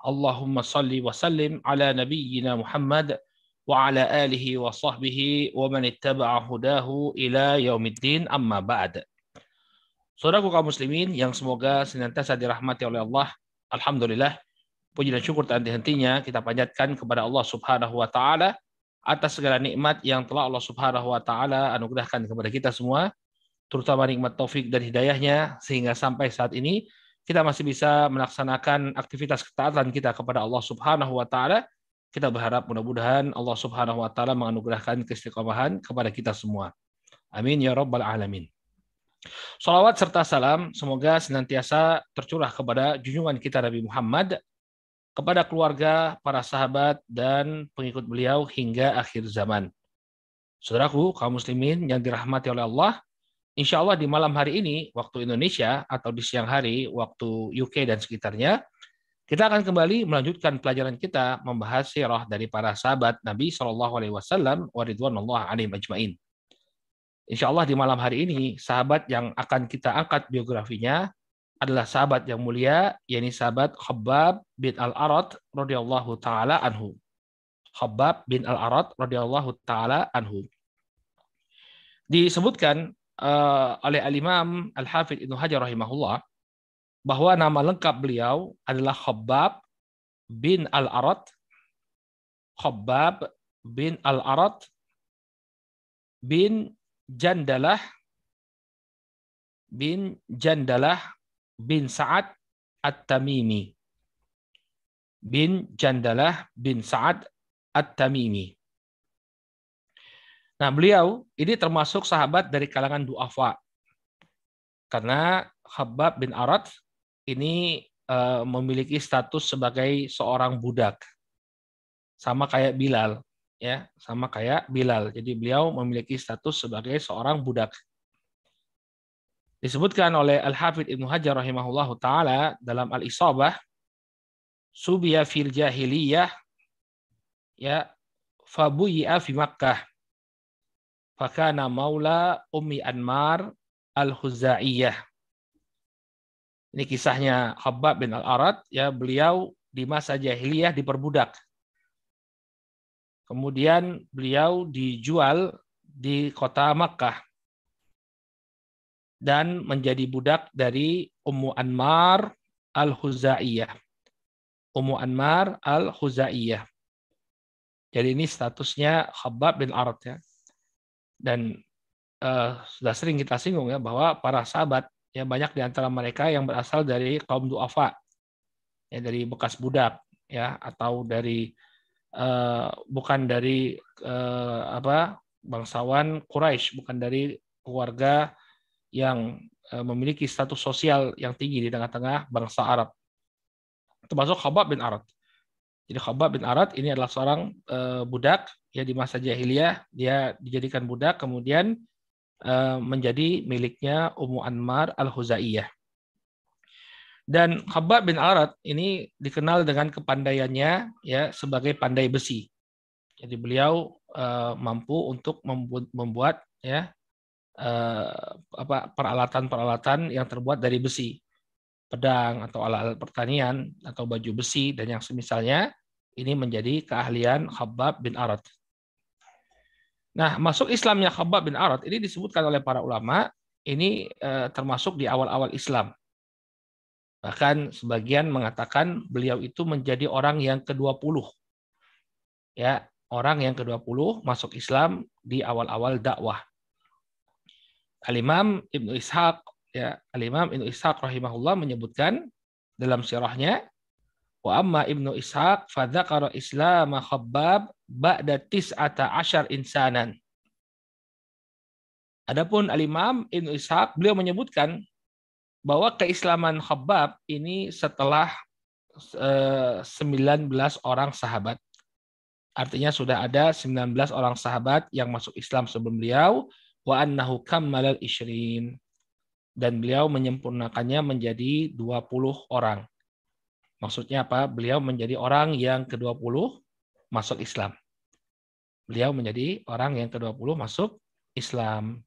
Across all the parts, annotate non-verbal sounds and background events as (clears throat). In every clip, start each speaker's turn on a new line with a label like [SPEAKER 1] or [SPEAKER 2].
[SPEAKER 1] Allahumma salli wa sallim ala nabiyyina Muhammad wa ala alihi wa sahbihi wa man ittaba'a hudahu ila yaumiddin amma ba'd. Saudaraku kaum muslimin yang semoga senantiasa dirahmati oleh Allah. Alhamdulillah, puji dan syukur tak henti-hentinya kita panjatkan kepada Allah Subhanahu wa taala atas segala nikmat yang telah Allah Subhanahu wa taala anugerahkan kepada kita semua, terutama nikmat taufik dan hidayahnya sehingga sampai saat ini kita masih bisa melaksanakan aktivitas ketaatan kita kepada Allah Subhanahu wa taala kita berharap mudah-mudahan Allah Subhanahu wa taala menganugerahkan keistiqomahan kepada kita semua. Amin ya rabbal alamin. Salawat serta salam semoga senantiasa tercurah kepada junjungan kita Nabi Muhammad, kepada keluarga, para sahabat, dan pengikut beliau hingga akhir zaman. Saudaraku, kaum muslimin yang dirahmati oleh Allah, insya Allah di malam hari ini, waktu Indonesia, atau di siang hari, waktu UK dan sekitarnya, kita akan kembali melanjutkan pelajaran kita membahas sirah dari para sahabat Nabi Shallallahu Alaihi Wasallam waridwanullah alaihim ajmain. Insya Allah di malam hari ini sahabat yang akan kita angkat biografinya adalah sahabat yang mulia, yakni sahabat Khabbab bin Al Arad radhiyallahu taala anhu. Khabbab bin Al Arad radhiyallahu taala anhu. Disebutkan uh, oleh Al Imam Al Hafidh Ibnu Hajar rahimahullah bahwa nama lengkap beliau adalah Khabbab bin Al-Arad. Khabbab bin Al-Arad bin Jandalah bin Jandalah bin Sa'ad At-Tamimi. Bin Jandalah bin Sa'ad At-Tamimi. Nah, beliau ini termasuk sahabat dari kalangan duafa. Karena Khabbab bin Arad ini uh, memiliki status sebagai seorang budak. Sama kayak Bilal, ya, sama kayak Bilal. Jadi beliau memiliki status sebagai seorang budak. Disebutkan oleh Al-Hafidh Ibnu Hajar rahimahullahu taala dalam Al-Isabah subiya fil jahiliyah ya fabuyi'a fi Makkah fakana maula Ummi Anmar Al-Huzaiyah ini kisahnya Khabbab bin Al-Arad, ya beliau di masa jahiliyah diperbudak. Kemudian beliau dijual di kota Makkah dan menjadi budak dari Ummu Anmar Al-Huzaiyah. Ummu Anmar Al-Huzaiyah. Jadi ini statusnya Khabbab bin Arad ya. Dan uh, sudah sering kita singgung ya bahwa para sahabat ya banyak di antara mereka yang berasal dari kaum duafa. Ya dari bekas budak ya atau dari uh, bukan dari uh, apa bangsawan Quraisy bukan dari keluarga yang uh, memiliki status sosial yang tinggi di tengah-tengah bangsa Arab. Termasuk Khabab bin Arad jadi Khabab bin Arad ini adalah seorang uh, budak ya di masa jahiliyah dia dijadikan budak kemudian Eh, menjadi miliknya Ummu Anmar Al-Huzaiyah. Dan Khabbab bin Arad ini dikenal dengan kepandaiannya ya sebagai pandai besi. Jadi beliau uh, mampu untuk membuat, membuat ya uh, apa peralatan-peralatan yang terbuat dari besi, pedang atau alat-alat pertanian atau baju besi dan yang semisalnya ini menjadi keahlian Khabbab bin Arad. Nah, masuk Islamnya Khabbab bin Arad ini disebutkan oleh para ulama ini eh, termasuk di awal-awal Islam. Bahkan sebagian mengatakan beliau itu menjadi orang yang ke-20. Ya, orang yang ke-20 masuk Islam di awal-awal dakwah. Al-Imam Ibnu Ishaq ya, Al-Imam Ibnu Ishaq rahimahullah menyebutkan dalam sirahnya wa amma Ibnu Ishaq fadzakara Islam Khabbab ba'da tis'ata asyar insanan. Adapun Al-Imam Ibnu Ishaq, beliau menyebutkan bahwa keislaman Khabbab ini setelah 19 eh, orang sahabat. Artinya sudah ada 19 orang sahabat yang masuk Islam sebelum beliau wa annahu kammalal ishrin dan beliau menyempurnakannya menjadi 20 orang. Maksudnya apa? Beliau menjadi orang yang ke-20 masuk Islam. Beliau menjadi orang yang ke-20 masuk Islam.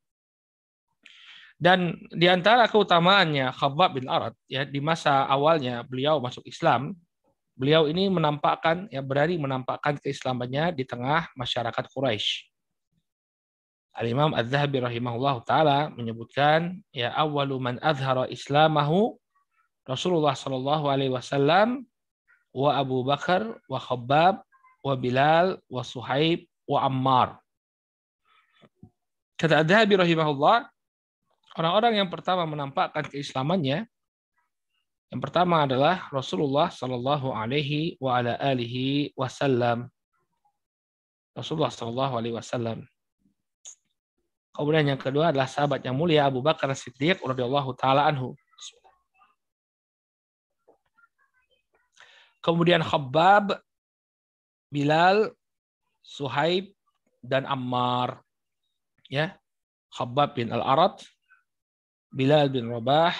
[SPEAKER 1] Dan di antara keutamaannya Khabbab bin Arad ya di masa awalnya beliau masuk Islam, beliau ini menampakkan ya berani menampakkan keislamannya di tengah masyarakat Quraisy. Al-Imam Az-Zahabi rahimahullah taala menyebutkan ya awwalu man azhara islamahu Rasulullah sallallahu alaihi wasallam wa Abu Bakar wa Khabbab wa Bilal wa Suhaib wa Ammar. Kata Az-Zahabi rahimahullah, orang-orang yang pertama menampakkan keislamannya yang pertama adalah Rasulullah Shallallahu Alaihi wa ala alihi Wasallam. Rasulullah Shallallahu Alaihi Wasallam. Kemudian yang kedua adalah sahabat yang mulia Abu Bakar Siddiq radhiyallahu taala anhu. Kemudian Khabbab, Bilal, Suhaib dan Ammar. Ya. Khabbab bin Al-Arad, Bilal bin Rabah,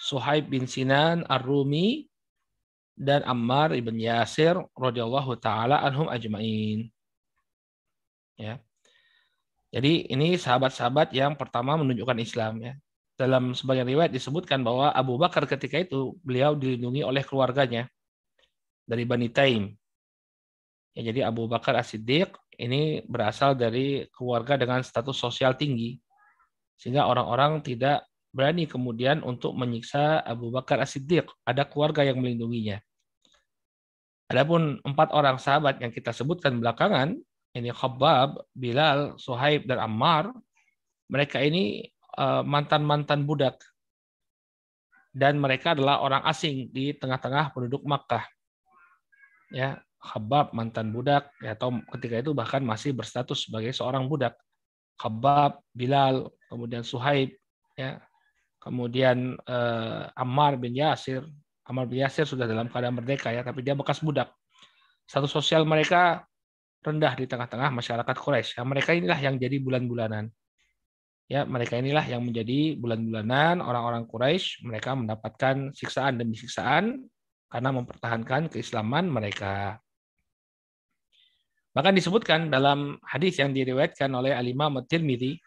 [SPEAKER 1] Suhaib bin Sinan Ar-Rumi dan Ammar ibn Yasir radhiyallahu taala anhum ajmain. Ya. Jadi ini sahabat-sahabat yang pertama menunjukkan Islam ya. Dalam sebagian riwayat disebutkan bahwa Abu Bakar ketika itu beliau dilindungi oleh keluarganya dari Bani Taim. Ya, jadi Abu Bakar As-Siddiq ini berasal dari keluarga dengan status sosial tinggi. Sehingga orang-orang tidak berani kemudian untuk menyiksa Abu Bakar As-Siddiq. Ada keluarga yang melindunginya. Adapun empat orang sahabat yang kita sebutkan belakangan, ini Khabbab, Bilal, Suhaib, dan Ammar, mereka ini eh, mantan-mantan budak. Dan mereka adalah orang asing di tengah-tengah penduduk Makkah. Ya, Khabbab mantan budak, ya, atau ketika itu bahkan masih berstatus sebagai seorang budak. Khabbab, Bilal, kemudian Suhaib, ya, Kemudian uh, Ammar bin Yasir, Ammar bin Yasir sudah dalam keadaan merdeka ya, tapi dia bekas budak. Satu sosial mereka rendah di tengah-tengah masyarakat Quraisy. Ya, mereka inilah yang jadi bulan-bulanan. Ya, mereka inilah yang menjadi bulan-bulanan orang-orang Quraisy. Mereka mendapatkan siksaan demi siksaan karena mempertahankan keislaman mereka. Bahkan disebutkan dalam hadis yang diriwayatkan oleh Al-Imam At-Tirmidzi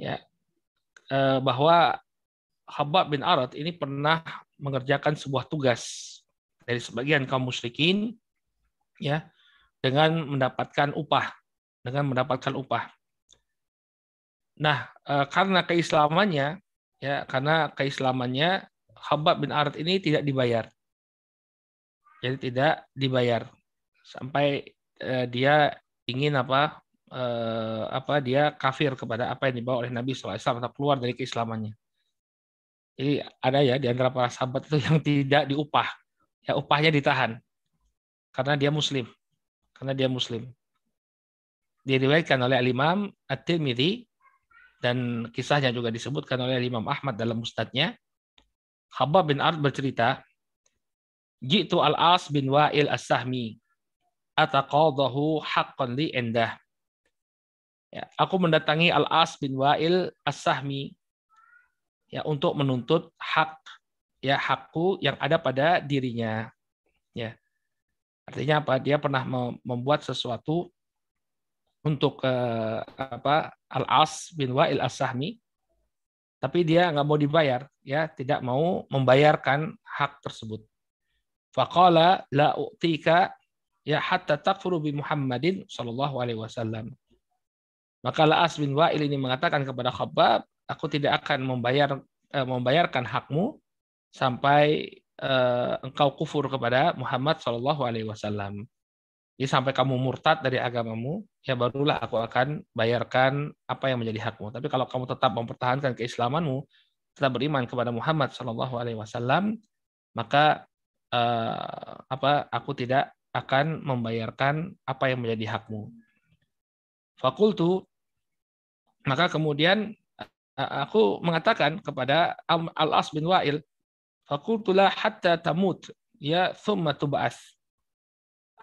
[SPEAKER 1] ya, Eh, bahwa Habab bin Arad ini pernah mengerjakan sebuah tugas dari sebagian kaum musyrikin ya dengan mendapatkan upah dengan mendapatkan upah. Nah, eh, karena keislamannya ya karena keislamannya Habab bin Arad ini tidak dibayar. Jadi tidak dibayar sampai eh, dia ingin apa eh, apa dia kafir kepada apa yang dibawa oleh Nabi SAW atau keluar dari keislamannya. Jadi ada ya di antara para sahabat itu yang tidak diupah, ya upahnya ditahan karena dia muslim, karena dia muslim. Diriwayatkan oleh Imam At-Tirmidzi dan kisahnya juga disebutkan oleh Imam Ahmad dalam mustadnya. Khabbab bin Ard bercerita, Jitu al-As bin Wa'il as-Sahmi ataqadahu haqqan li endah. Ya, aku mendatangi Al-As bin Wa'il As-Sahmi ya untuk menuntut hak ya hakku yang ada pada dirinya. Ya. Artinya apa? Dia pernah membuat sesuatu untuk eh, apa Al-As bin Wa'il As-Sahmi tapi dia nggak mau dibayar ya tidak mau membayarkan hak tersebut. Faqala la u'tika ya hatta takfuru bi Muhammadin sallallahu alaihi wasallam. Maka La'as bin Wa'il ini mengatakan kepada Khabbab, aku tidak akan membayar eh, membayarkan hakmu sampai eh, engkau kufur kepada Muhammad Shallallahu Alaihi Wasallam. Jadi sampai kamu murtad dari agamamu, ya barulah aku akan bayarkan apa yang menjadi hakmu. Tapi kalau kamu tetap mempertahankan keislamanmu, tetap beriman kepada Muhammad Shallallahu Alaihi Wasallam, maka eh, apa? Aku tidak akan membayarkan apa yang menjadi hakmu. Fakultu maka kemudian aku mengatakan kepada Al-As bin Wa'il, Fakultulah hatta tamut, ya thumma tub'as.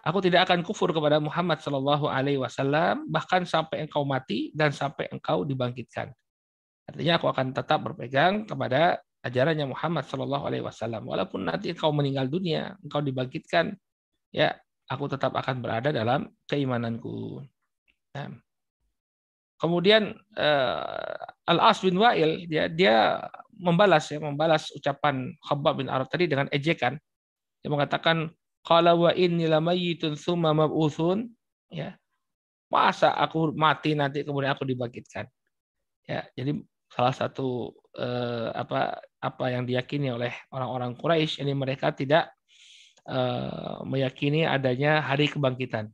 [SPEAKER 1] Aku tidak akan kufur kepada Muhammad Shallallahu Alaihi Wasallam bahkan sampai engkau mati dan sampai engkau dibangkitkan. Artinya aku akan tetap berpegang kepada ajarannya Muhammad Shallallahu Alaihi Wasallam. Walaupun nanti engkau meninggal dunia, engkau dibangkitkan, ya aku tetap akan berada dalam keimananku. Nah. Kemudian uh, Al As bin Wa'il dia dia membalas ya membalas ucapan Khabbab bin Arad tadi dengan ejekan. Dia mengatakan Qala wa inni lamayitun thumma mab'utsun ya. Masa aku mati nanti kemudian aku dibangkitkan. Ya, jadi salah satu eh, apa apa yang diyakini oleh orang-orang Quraisy ini mereka tidak eh, meyakini adanya hari kebangkitan.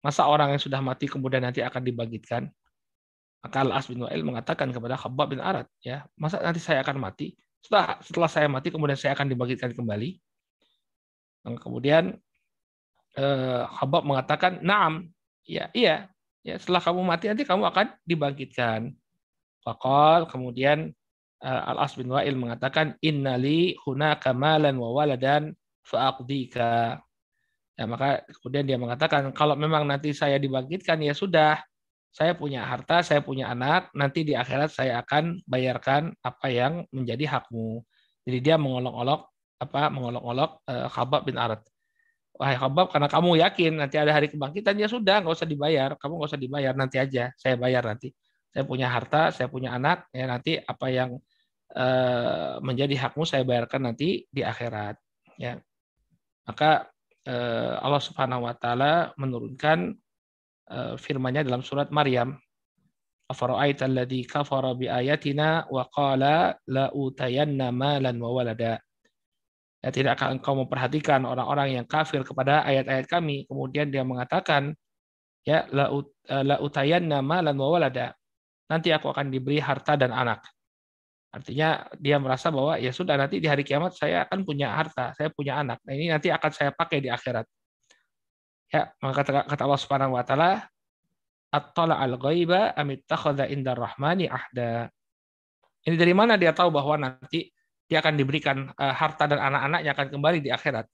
[SPEAKER 1] Masa orang yang sudah mati kemudian nanti akan dibangkitkan? Maka Al-As bin Wa'il mengatakan kepada Khabbab bin Arad, ya, masa nanti saya akan mati? Setelah setelah saya mati kemudian saya akan dibangkitkan kembali? Dan kemudian eh, Habab mengatakan, "Naam." Ya, iya. Ya, setelah kamu mati nanti kamu akan dibangkitkan. Fakal kemudian uh, Al-As bin Wa'il mengatakan, "Innali hunaka malan wa waladan fa'aqdika." Ya, maka kemudian dia mengatakan, kalau memang nanti saya dibangkitkan ya sudah, saya punya harta, saya punya anak, nanti di akhirat saya akan bayarkan apa yang menjadi hakmu. Jadi dia mengolok-olok apa mengolok-olok uh, Khabab bin Arad. Wahai Khabab, karena kamu yakin nanti ada hari kebangkitan, ya sudah, nggak usah dibayar. Kamu nggak usah dibayar, nanti aja. Saya bayar nanti. Saya punya harta, saya punya anak, ya nanti apa yang uh, menjadi hakmu saya bayarkan nanti di akhirat. Ya, maka uh, Allah Subhanahu Wa Taala menurunkan firman-Nya dalam surat Maryam. Afara'aita alladhi kafara bi ayatina wa qala la utayanna malan wa walada Ya, tidak akan engkau memperhatikan orang-orang yang kafir kepada ayat-ayat kami. Kemudian dia mengatakan, ya la, eh, la utayanna malan wa walada. Nanti aku akan diberi harta dan anak. Artinya dia merasa bahwa ya sudah nanti di hari kiamat saya akan punya harta, saya punya anak. Nah, ini nanti akan saya pakai di akhirat. Ya, maka kata, kata Allah Subhanahu wa taala, "Attala al-ghaiba amittakhadha indar rahmani ahda." Ini dari mana dia tahu bahwa nanti dia akan diberikan uh, harta dan anak-anaknya akan kembali di akhirat.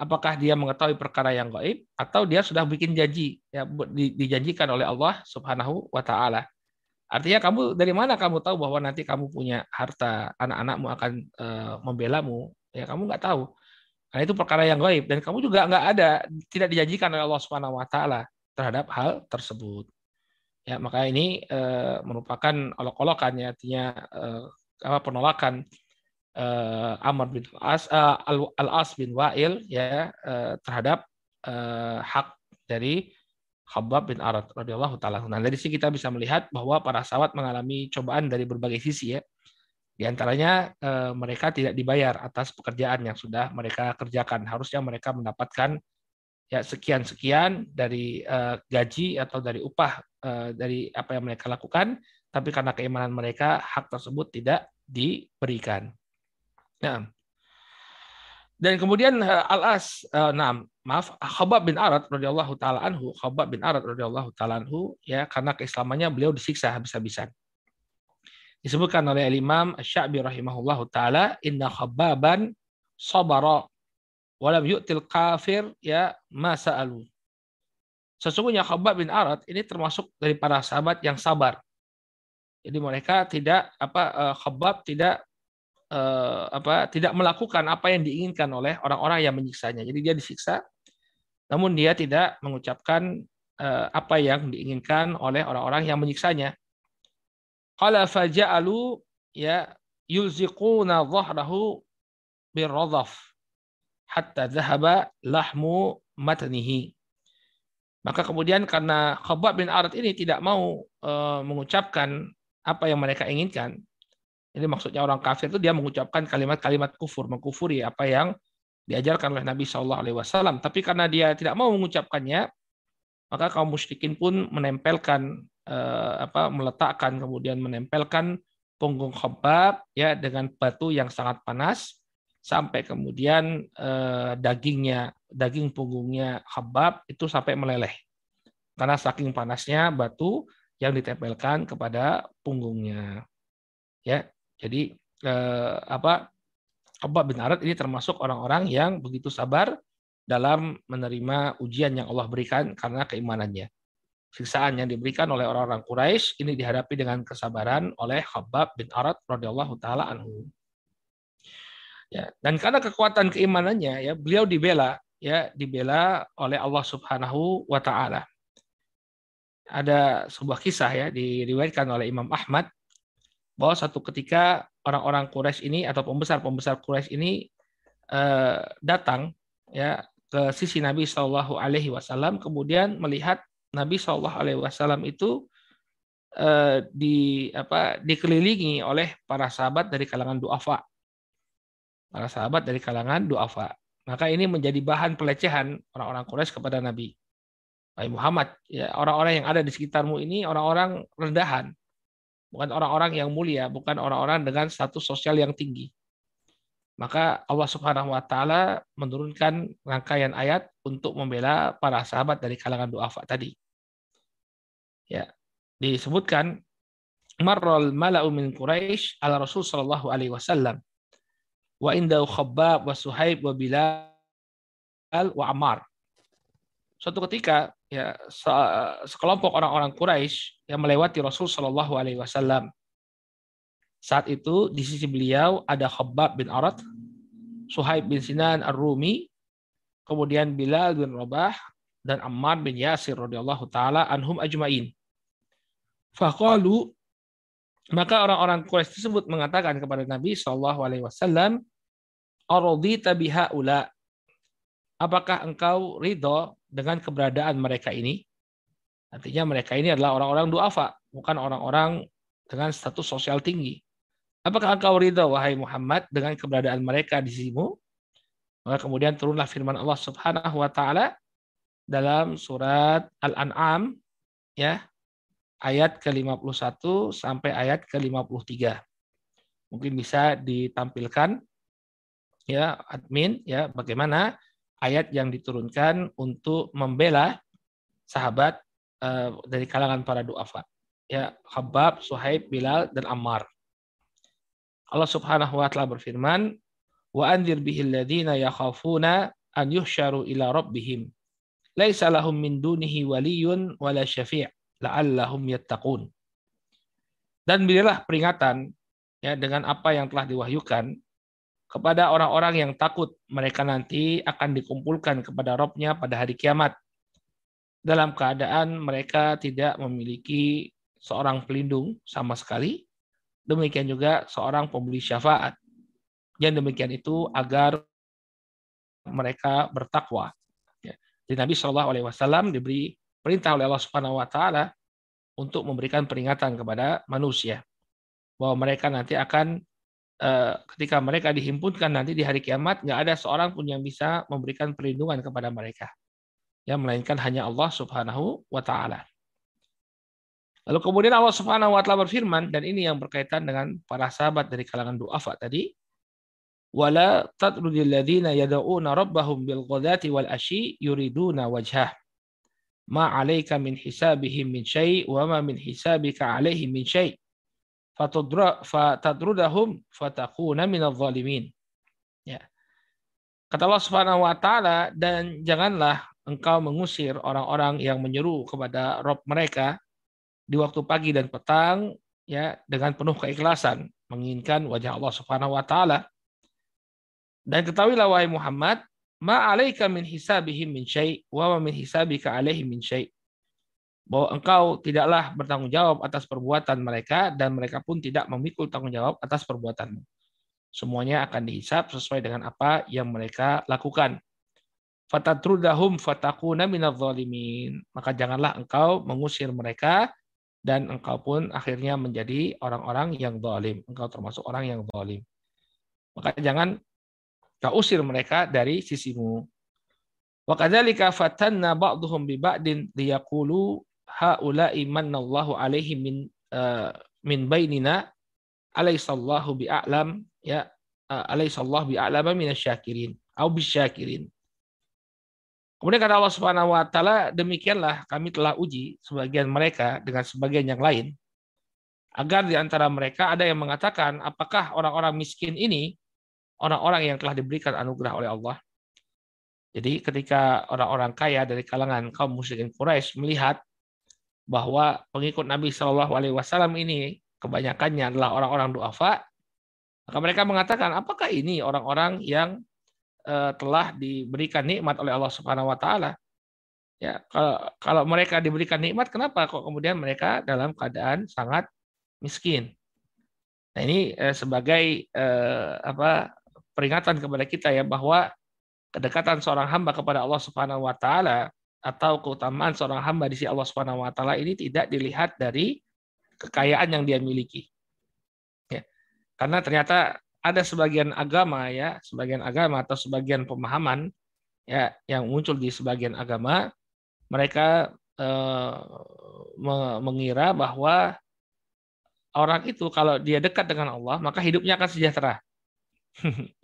[SPEAKER 1] Apakah dia mengetahui perkara yang gaib atau dia sudah bikin janji ya dijanjikan oleh Allah Subhanahu wa taala. Artinya kamu dari mana kamu tahu bahwa nanti kamu punya harta, anak-anakmu akan uh, membelamu? Ya kamu nggak tahu. Karena itu perkara yang gaib dan kamu juga nggak ada tidak dijanjikan oleh Allah Subhanahu wa taala terhadap hal tersebut. Ya, maka ini uh, merupakan olok-olokan ya artinya uh, apa penolakan uh, Amr bin As uh, Al As bin Wa'il ya uh, terhadap uh, hak dari Khabbab bin Arad radhiyallahu taala. Nah, dari sini kita bisa melihat bahwa para sahabat mengalami cobaan dari berbagai sisi ya. Di antaranya uh, mereka tidak dibayar atas pekerjaan yang sudah mereka kerjakan. Harusnya mereka mendapatkan ya sekian-sekian dari uh, gaji atau dari upah uh, dari apa yang mereka lakukan, tapi karena keimanan mereka hak tersebut tidak diberikan. Nah. Dan kemudian eh, Al-As, uh, nah, maaf, Khabab bin Arad radhiyallahu taala anhu, Khabab bin Arad radhiyallahu taala anhu ya karena keislamannya beliau disiksa habis-habisan. Disebutkan oleh Imam Asy-Sya'bi rahimahullahu taala, "Inna Khababan sabara wa lam yu'til kafir ya ma sa'alu." Sesungguhnya Khabab bin Arad ini termasuk dari para sahabat yang sabar. Jadi mereka tidak apa eh, Khabab tidak eh, apa tidak melakukan apa yang diinginkan oleh orang-orang yang menyiksanya. Jadi dia disiksa, namun dia tidak mengucapkan eh, apa yang diinginkan oleh orang-orang yang menyiksanya. Qala faja'alu ya yulziquna dhahrahu birradhaf hatta dhahaba lahmu matnihi. Maka kemudian karena Khabbab bin Arad ini tidak mau e, mengucapkan apa yang mereka inginkan, ini maksudnya orang kafir itu dia mengucapkan kalimat-kalimat kufur, mengkufuri apa yang diajarkan oleh Nabi Shallallahu Alaihi Wasallam. Tapi karena dia tidak mau mengucapkannya, maka kaum musyrikin pun menempelkan eh, apa meletakkan kemudian menempelkan punggung khabab ya dengan batu yang sangat panas sampai kemudian eh, dagingnya daging punggungnya khabab itu sampai meleleh karena saking panasnya batu yang ditempelkan kepada punggungnya ya jadi eh, apa Abu bin Arad ini termasuk orang-orang yang begitu sabar dalam menerima ujian yang Allah berikan karena keimanannya. Siksaan yang diberikan oleh orang-orang Quraisy ini dihadapi dengan kesabaran oleh Khabbab bin Arad radhiyallahu taala anhu. Ya, dan karena kekuatan keimanannya ya beliau dibela ya dibela oleh Allah Subhanahu wa taala. Ada sebuah kisah ya diriwayatkan oleh Imam Ahmad bahwa satu ketika orang-orang Quraisy ini atau pembesar-pembesar Quraisy ini eh, datang ya ke sisi Nabi Shallallahu Alaihi Wasallam kemudian melihat Nabi Shallallahu Alaihi Wasallam itu eh, di apa dikelilingi oleh para sahabat dari kalangan duafa para sahabat dari kalangan duafa maka ini menjadi bahan pelecehan orang-orang Quraisy kepada Nabi Wahai Muhammad ya orang-orang yang ada di sekitarmu ini orang-orang rendahan bukan orang-orang yang mulia, bukan orang-orang dengan status sosial yang tinggi. Maka Allah Subhanahu wa taala menurunkan rangkaian ayat untuk membela para sahabat dari kalangan duafa tadi. Ya, disebutkan marral mala'u min Quraisy ala Rasul sallallahu alaihi wasallam wa indahu Khabbab wa Suhaib wa Bilal wa Ammar. Suatu ketika ya sekelompok orang-orang Quraisy yang melewati Rasul Shallallahu Alaihi Wasallam. Saat itu di sisi beliau ada Khabbab bin Arad, Suhaib bin Sinan Ar-Rumi, kemudian Bilal bin Rabah dan Ammar bin Yasir radhiyallahu taala anhum ajmain. Faqalu maka orang-orang Quraisy tersebut mengatakan kepada Nabi Shallallahu alaihi wasallam, "Aradita bihaula?" Apakah engkau ridho dengan keberadaan mereka ini. Artinya mereka ini adalah orang-orang duafa, bukan orang-orang dengan status sosial tinggi. Apakah engkau ridha wahai Muhammad dengan keberadaan mereka di sisimu? Maka kemudian turunlah firman Allah Subhanahu wa taala dalam surat Al-An'am ya ayat ke-51 sampai ayat ke-53. Mungkin bisa ditampilkan ya admin ya bagaimana ayat yang diturunkan untuk membela sahabat uh, dari kalangan para duafa. Ya, Khabbab, Suhaib, Bilal, dan Ammar. Allah Subhanahu wa taala berfirman, "Wa anzir bihil ladzina yakhafuna an yuhsyaru ila rabbihim. Laisa lahum min dunihi waliyyun wala syafi' la'allahum yattaqun." Dan berilah peringatan ya dengan apa yang telah diwahyukan kepada orang-orang yang takut mereka nanti akan dikumpulkan kepada Robnya pada hari kiamat dalam keadaan mereka tidak memiliki seorang pelindung sama sekali demikian juga seorang pembeli syafaat yang demikian itu agar mereka bertakwa. Jadi Nabi Shallallahu Alaihi Wasallam diberi perintah oleh Allah Subhanahu Wa Taala untuk memberikan peringatan kepada manusia bahwa mereka nanti akan Eh, ketika mereka dihimpunkan nanti di hari kiamat nggak ada seorang pun yang bisa memberikan perlindungan kepada mereka ya melainkan hanya Allah Subhanahu wa taala. Lalu kemudian Allah Subhanahu wa taala berfirman dan ini yang berkaitan dengan para sahabat dari kalangan duafa tadi wala tatrudil ladzina yad'una rabbahum bil ghadati wal ashi yuriduna wajhah ma 'alaika min hisabihim min syai' wa ma min hisabika 'alaihim min syai' fatadrudahum minadh zalimin. Ya. Kata Allah Subhanahu wa taala dan janganlah engkau mengusir orang-orang yang menyeru kepada Rob mereka di waktu pagi dan petang ya dengan penuh keikhlasan menginginkan wajah Allah Subhanahu wa taala. Dan ketahuilah wahai Muhammad, ma 'alaika min hisabihim min syai' wa ma min hisabika 'alaihim min syai' bahwa engkau tidaklah bertanggung jawab atas perbuatan mereka dan mereka pun tidak memikul tanggung jawab atas perbuatanmu. Semuanya akan dihisap sesuai dengan apa yang mereka lakukan. Fatatrudahum fatakuna minadh-dhalimin. Maka janganlah engkau mengusir mereka dan engkau pun akhirnya menjadi orang-orang yang zalim. Engkau termasuk orang yang zalim. Maka jangan kau usir mereka dari sisimu. Wa kadzalika fatanna ba'dhum bi ba'din liyaqulu haula'i mannallahu alaihim min uh, min bainina alaisallahu bi'alam ya uh, alaisallahu bi'alama minasyakirin au bisyakirin Kemudian kata Allah Subhanahu wa taala, demikianlah kami telah uji sebagian mereka dengan sebagian yang lain agar di antara mereka ada yang mengatakan apakah orang-orang miskin ini orang-orang yang telah diberikan anugerah oleh Allah. Jadi ketika orang-orang kaya dari kalangan kaum musyrikin Quraisy melihat bahwa pengikut Nabi Shallallahu Alaihi Wasallam ini kebanyakannya adalah orang-orang duafa, maka mereka mengatakan, apakah ini orang-orang yang uh, telah diberikan nikmat oleh Allah Subhanahu Wa Taala? Ya, kalau, kalau mereka diberikan nikmat, kenapa kok kemudian mereka dalam keadaan sangat miskin? Nah ini eh, sebagai eh, apa peringatan kepada kita ya bahwa kedekatan seorang hamba kepada Allah Subhanahu wa taala atau keutamaan seorang hamba di sisi Allah Subhanahu wa taala ini tidak dilihat dari kekayaan yang dia miliki. Ya. Karena ternyata ada sebagian agama ya, sebagian agama atau sebagian pemahaman ya yang muncul di sebagian agama mereka eh, mengira bahwa orang itu kalau dia dekat dengan Allah maka hidupnya akan sejahtera. (laughs)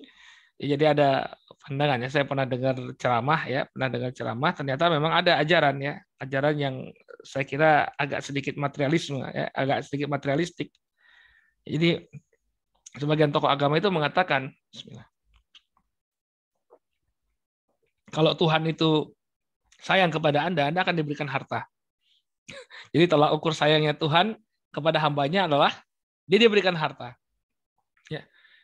[SPEAKER 1] Jadi ada pandangan ya. Saya pernah dengar ceramah ya, pernah dengar ceramah. Ternyata memang ada ajaran ya, ajaran yang saya kira agak sedikit materialisme ya, agak sedikit materialistik. Jadi sebagian tokoh agama itu mengatakan, Bismillah. Kalau Tuhan itu sayang kepada Anda, Anda akan diberikan harta. (laughs) Jadi tolak ukur sayangnya Tuhan kepada hambanya adalah dia diberikan harta.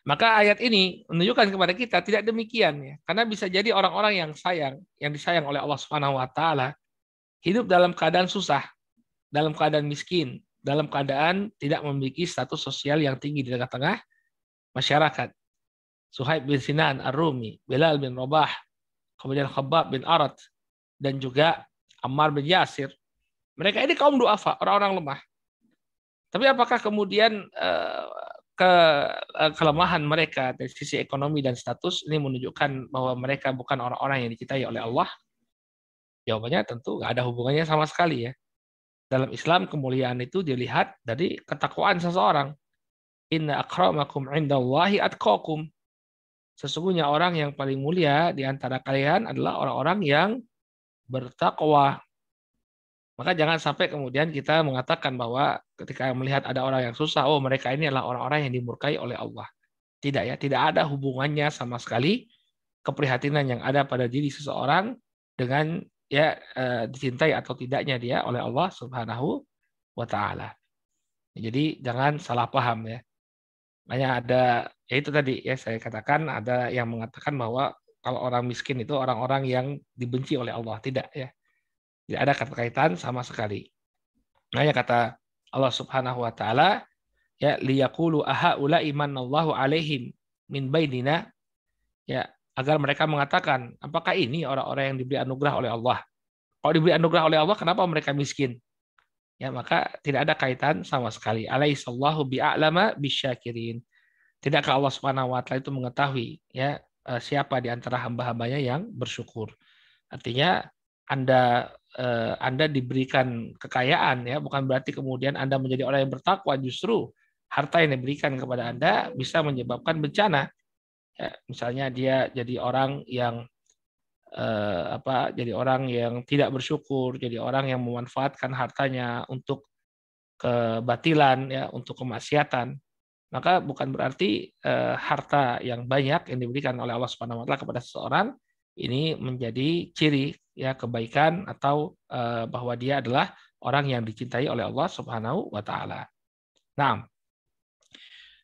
[SPEAKER 1] Maka ayat ini menunjukkan kepada kita tidak demikian ya. Karena bisa jadi orang-orang yang sayang, yang disayang oleh Allah Subhanahu wa taala hidup dalam keadaan susah, dalam keadaan miskin, dalam keadaan tidak memiliki status sosial yang tinggi di tengah-tengah masyarakat. Suhaib bin Sinan Ar-Rumi, Bilal bin Rabah, kemudian Khabbab bin Arat, dan juga Ammar bin Yasir. Mereka ini kaum duafa, orang-orang lemah. Tapi apakah kemudian eh, ke eh, kelemahan mereka dari sisi ekonomi dan status ini menunjukkan bahwa mereka bukan orang-orang yang dicintai oleh Allah? Jawabannya tentu nggak ada hubungannya sama sekali ya. Dalam Islam kemuliaan itu dilihat dari ketakwaan seseorang. Inna akramakum indallahi atqakum. Sesungguhnya orang yang paling mulia di antara kalian adalah orang-orang yang bertakwa. Maka jangan sampai kemudian kita mengatakan bahwa ketika melihat ada orang yang susah, oh mereka ini adalah orang-orang yang dimurkai oleh Allah. Tidak ya, tidak ada hubungannya sama sekali keprihatinan yang ada pada diri seseorang dengan ya e, dicintai atau tidaknya dia oleh Allah Subhanahu wa taala. Jadi jangan salah paham ya. Makanya ada ya itu tadi ya saya katakan ada yang mengatakan bahwa kalau orang miskin itu orang-orang yang dibenci oleh Allah, tidak ya. Tidak ada kaitan sama sekali. Nah, ya kata Allah Subhanahu wa taala, ya liyaqulu ahaula imanallahu alaihim min bainina ya agar mereka mengatakan apakah ini orang-orang yang diberi anugerah oleh Allah? Kalau diberi anugerah oleh Allah kenapa mereka miskin? Ya maka tidak ada kaitan sama sekali. Alaihissallahu bi'alama bisyakirin. Tidakkah Allah Subhanahu wa taala itu mengetahui ya eh, siapa di antara hamba-hambanya yang bersyukur? Artinya anda Eh, Anda diberikan kekayaan ya. Bukan berarti kemudian Anda menjadi orang yang bertakwa. Justru harta yang diberikan kepada Anda bisa menyebabkan bencana. Ya, misalnya dia jadi orang yang eh, apa jadi orang yang tidak bersyukur jadi orang yang memanfaatkan hartanya untuk kebatilan ya untuk kemaksiatan. Maka bukan berarti eh, harta yang banyak yang diberikan oleh Allah Subhanahu wa taala kepada seseorang ini menjadi ciri ya kebaikan atau uh, bahwa dia adalah orang yang dicintai oleh Allah Subhanahu wa taala. Nah,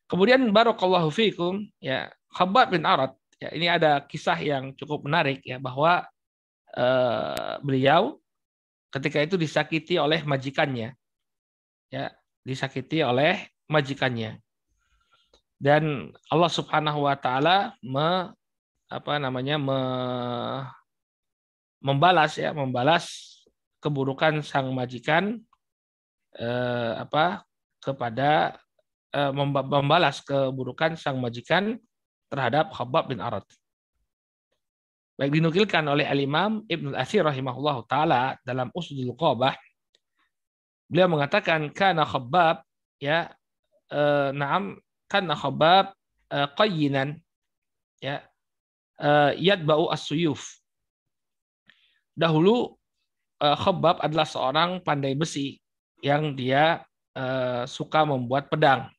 [SPEAKER 1] kemudian barakallahu fiikum ya Khabbab bin Arad ya ini ada kisah yang cukup menarik ya bahwa uh, beliau ketika itu disakiti oleh majikannya. Ya, disakiti oleh majikannya. Dan Allah Subhanahu wa taala me, apa namanya me, membalas ya membalas keburukan sang majikan eh, apa kepada eh, membalas keburukan sang majikan terhadap Khabbab bin Arad. Baik dinukilkan oleh Al-Imam Ibnu Athir rahimahullah taala dalam Usdul Qabah beliau mengatakan kana Khabbab ya eh, naam kana Khabbab eh, qayyinan ya eh, yadba'u as-suyuf dahulu uh, Khabbab adalah seorang pandai besi yang dia uh, suka membuat pedang.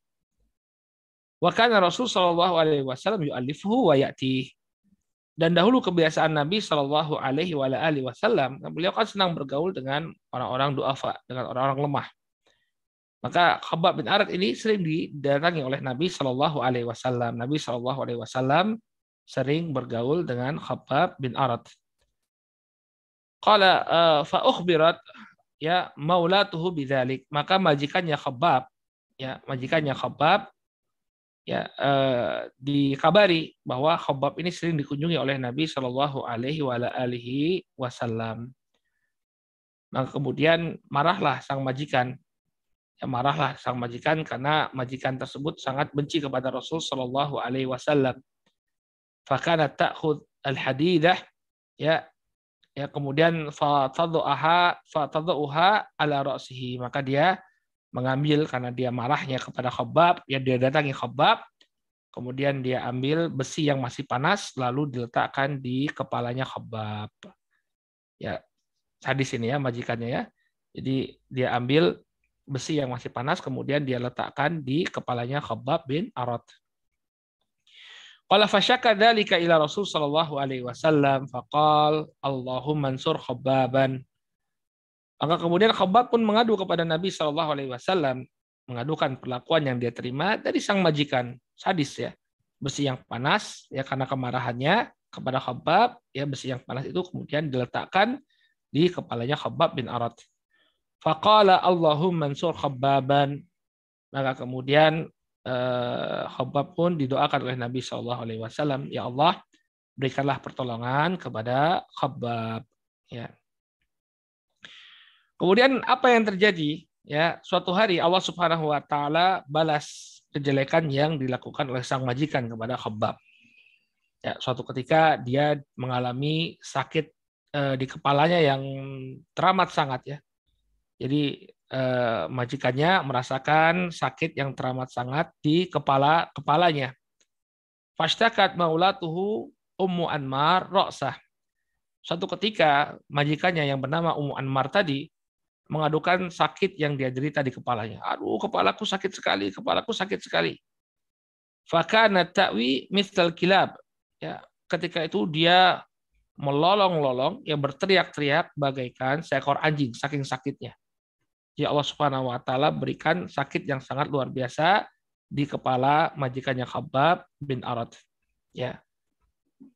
[SPEAKER 1] Wa kana Rasul sallallahu alaihi wasallam yu'allifuhu wa ya'ti. Dan dahulu kebiasaan Nabi Shallallahu Alaihi Wasallam, beliau kan senang bergaul dengan orang-orang duafa, dengan orang-orang lemah. Maka Khabbab bin Arad ini sering didatangi oleh Nabi Shallallahu Alaihi Wasallam. Nabi Shallallahu Alaihi Wasallam sering bergaul dengan Khabbab bin Arad. Qala uh, fa ukhbirat ya maulatuhu bidzalik. Maka majikannya Khabbab ya majikannya Khabbab ya uh, dikabari bahwa Khabbab ini sering dikunjungi oleh Nabi Shallallahu Alaihi Wasallam. Maka kemudian marahlah sang majikan, ya marahlah sang majikan karena majikan tersebut sangat benci kepada Rasul Shallallahu Alaihi Wasallam. Fakana ta'khud al-hadidah ya ya kemudian fatadhuha fatadhuha ala ra'sihi maka dia mengambil karena dia marahnya kepada Khabbab, ya dia datangi Khabbab, kemudian dia ambil besi yang masih panas lalu diletakkan di kepalanya Khabbab. Ya, hadis ini ya majikannya ya. Jadi dia ambil besi yang masih panas kemudian dia letakkan di kepalanya Khabbab bin Arad. Qala fasyaka dzalika ila Rasul sallallahu alaihi wasallam faqal Allahumma ansur Khabbaban maka kemudian Khabbab pun mengadu kepada Nabi Shallallahu Alaihi Wasallam, mengadukan perlakuan yang dia terima dari sang majikan sadis ya, besi yang panas ya karena kemarahannya kepada Khabbab ya besi yang panas itu kemudian diletakkan di kepalanya Khabbab bin Arad. Faqala Allahumma ansur Khabbaban. Maka kemudian eh, pun didoakan oleh Nabi Shallallahu Alaihi Wasallam, ya Allah berikanlah pertolongan kepada Khabbab. Ya, Kemudian apa yang terjadi? Ya, suatu hari Allah Subhanahu wa taala balas kejelekan yang dilakukan oleh sang majikan kepada Khabbab. Ya, suatu ketika dia mengalami sakit eh, di kepalanya yang teramat sangat ya. Jadi eh, majikannya merasakan sakit yang teramat sangat di kepala kepalanya. Fashtakat maulatuhu Ummu Anmar Roksah. Suatu ketika majikannya yang bernama Ummu Anmar tadi mengadukan sakit yang dia derita di kepalanya. Aduh, kepalaku sakit sekali, kepalaku sakit sekali. Fakana ta'wi mistal kilab. Ya, ketika itu dia melolong-lolong, yang berteriak-teriak bagaikan seekor anjing, saking sakitnya. Ya Allah Subhanahu wa taala berikan sakit yang sangat luar biasa di kepala majikannya Khabbab bin Arad. Ya.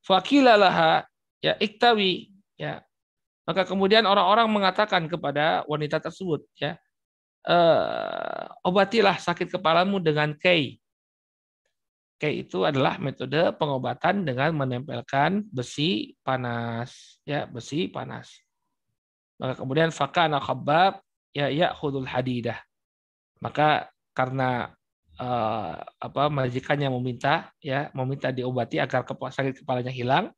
[SPEAKER 1] Fakilalaha ya iktawi ya maka kemudian orang-orang mengatakan kepada wanita tersebut, ya, e, obatilah sakit kepalamu dengan kei. Kei itu adalah metode pengobatan dengan menempelkan besi panas, ya, besi panas. Maka kemudian fakana khabbab ya ya khudul hadidah. Maka karena uh, apa majikannya meminta ya meminta diobati agar sakit kepalanya hilang,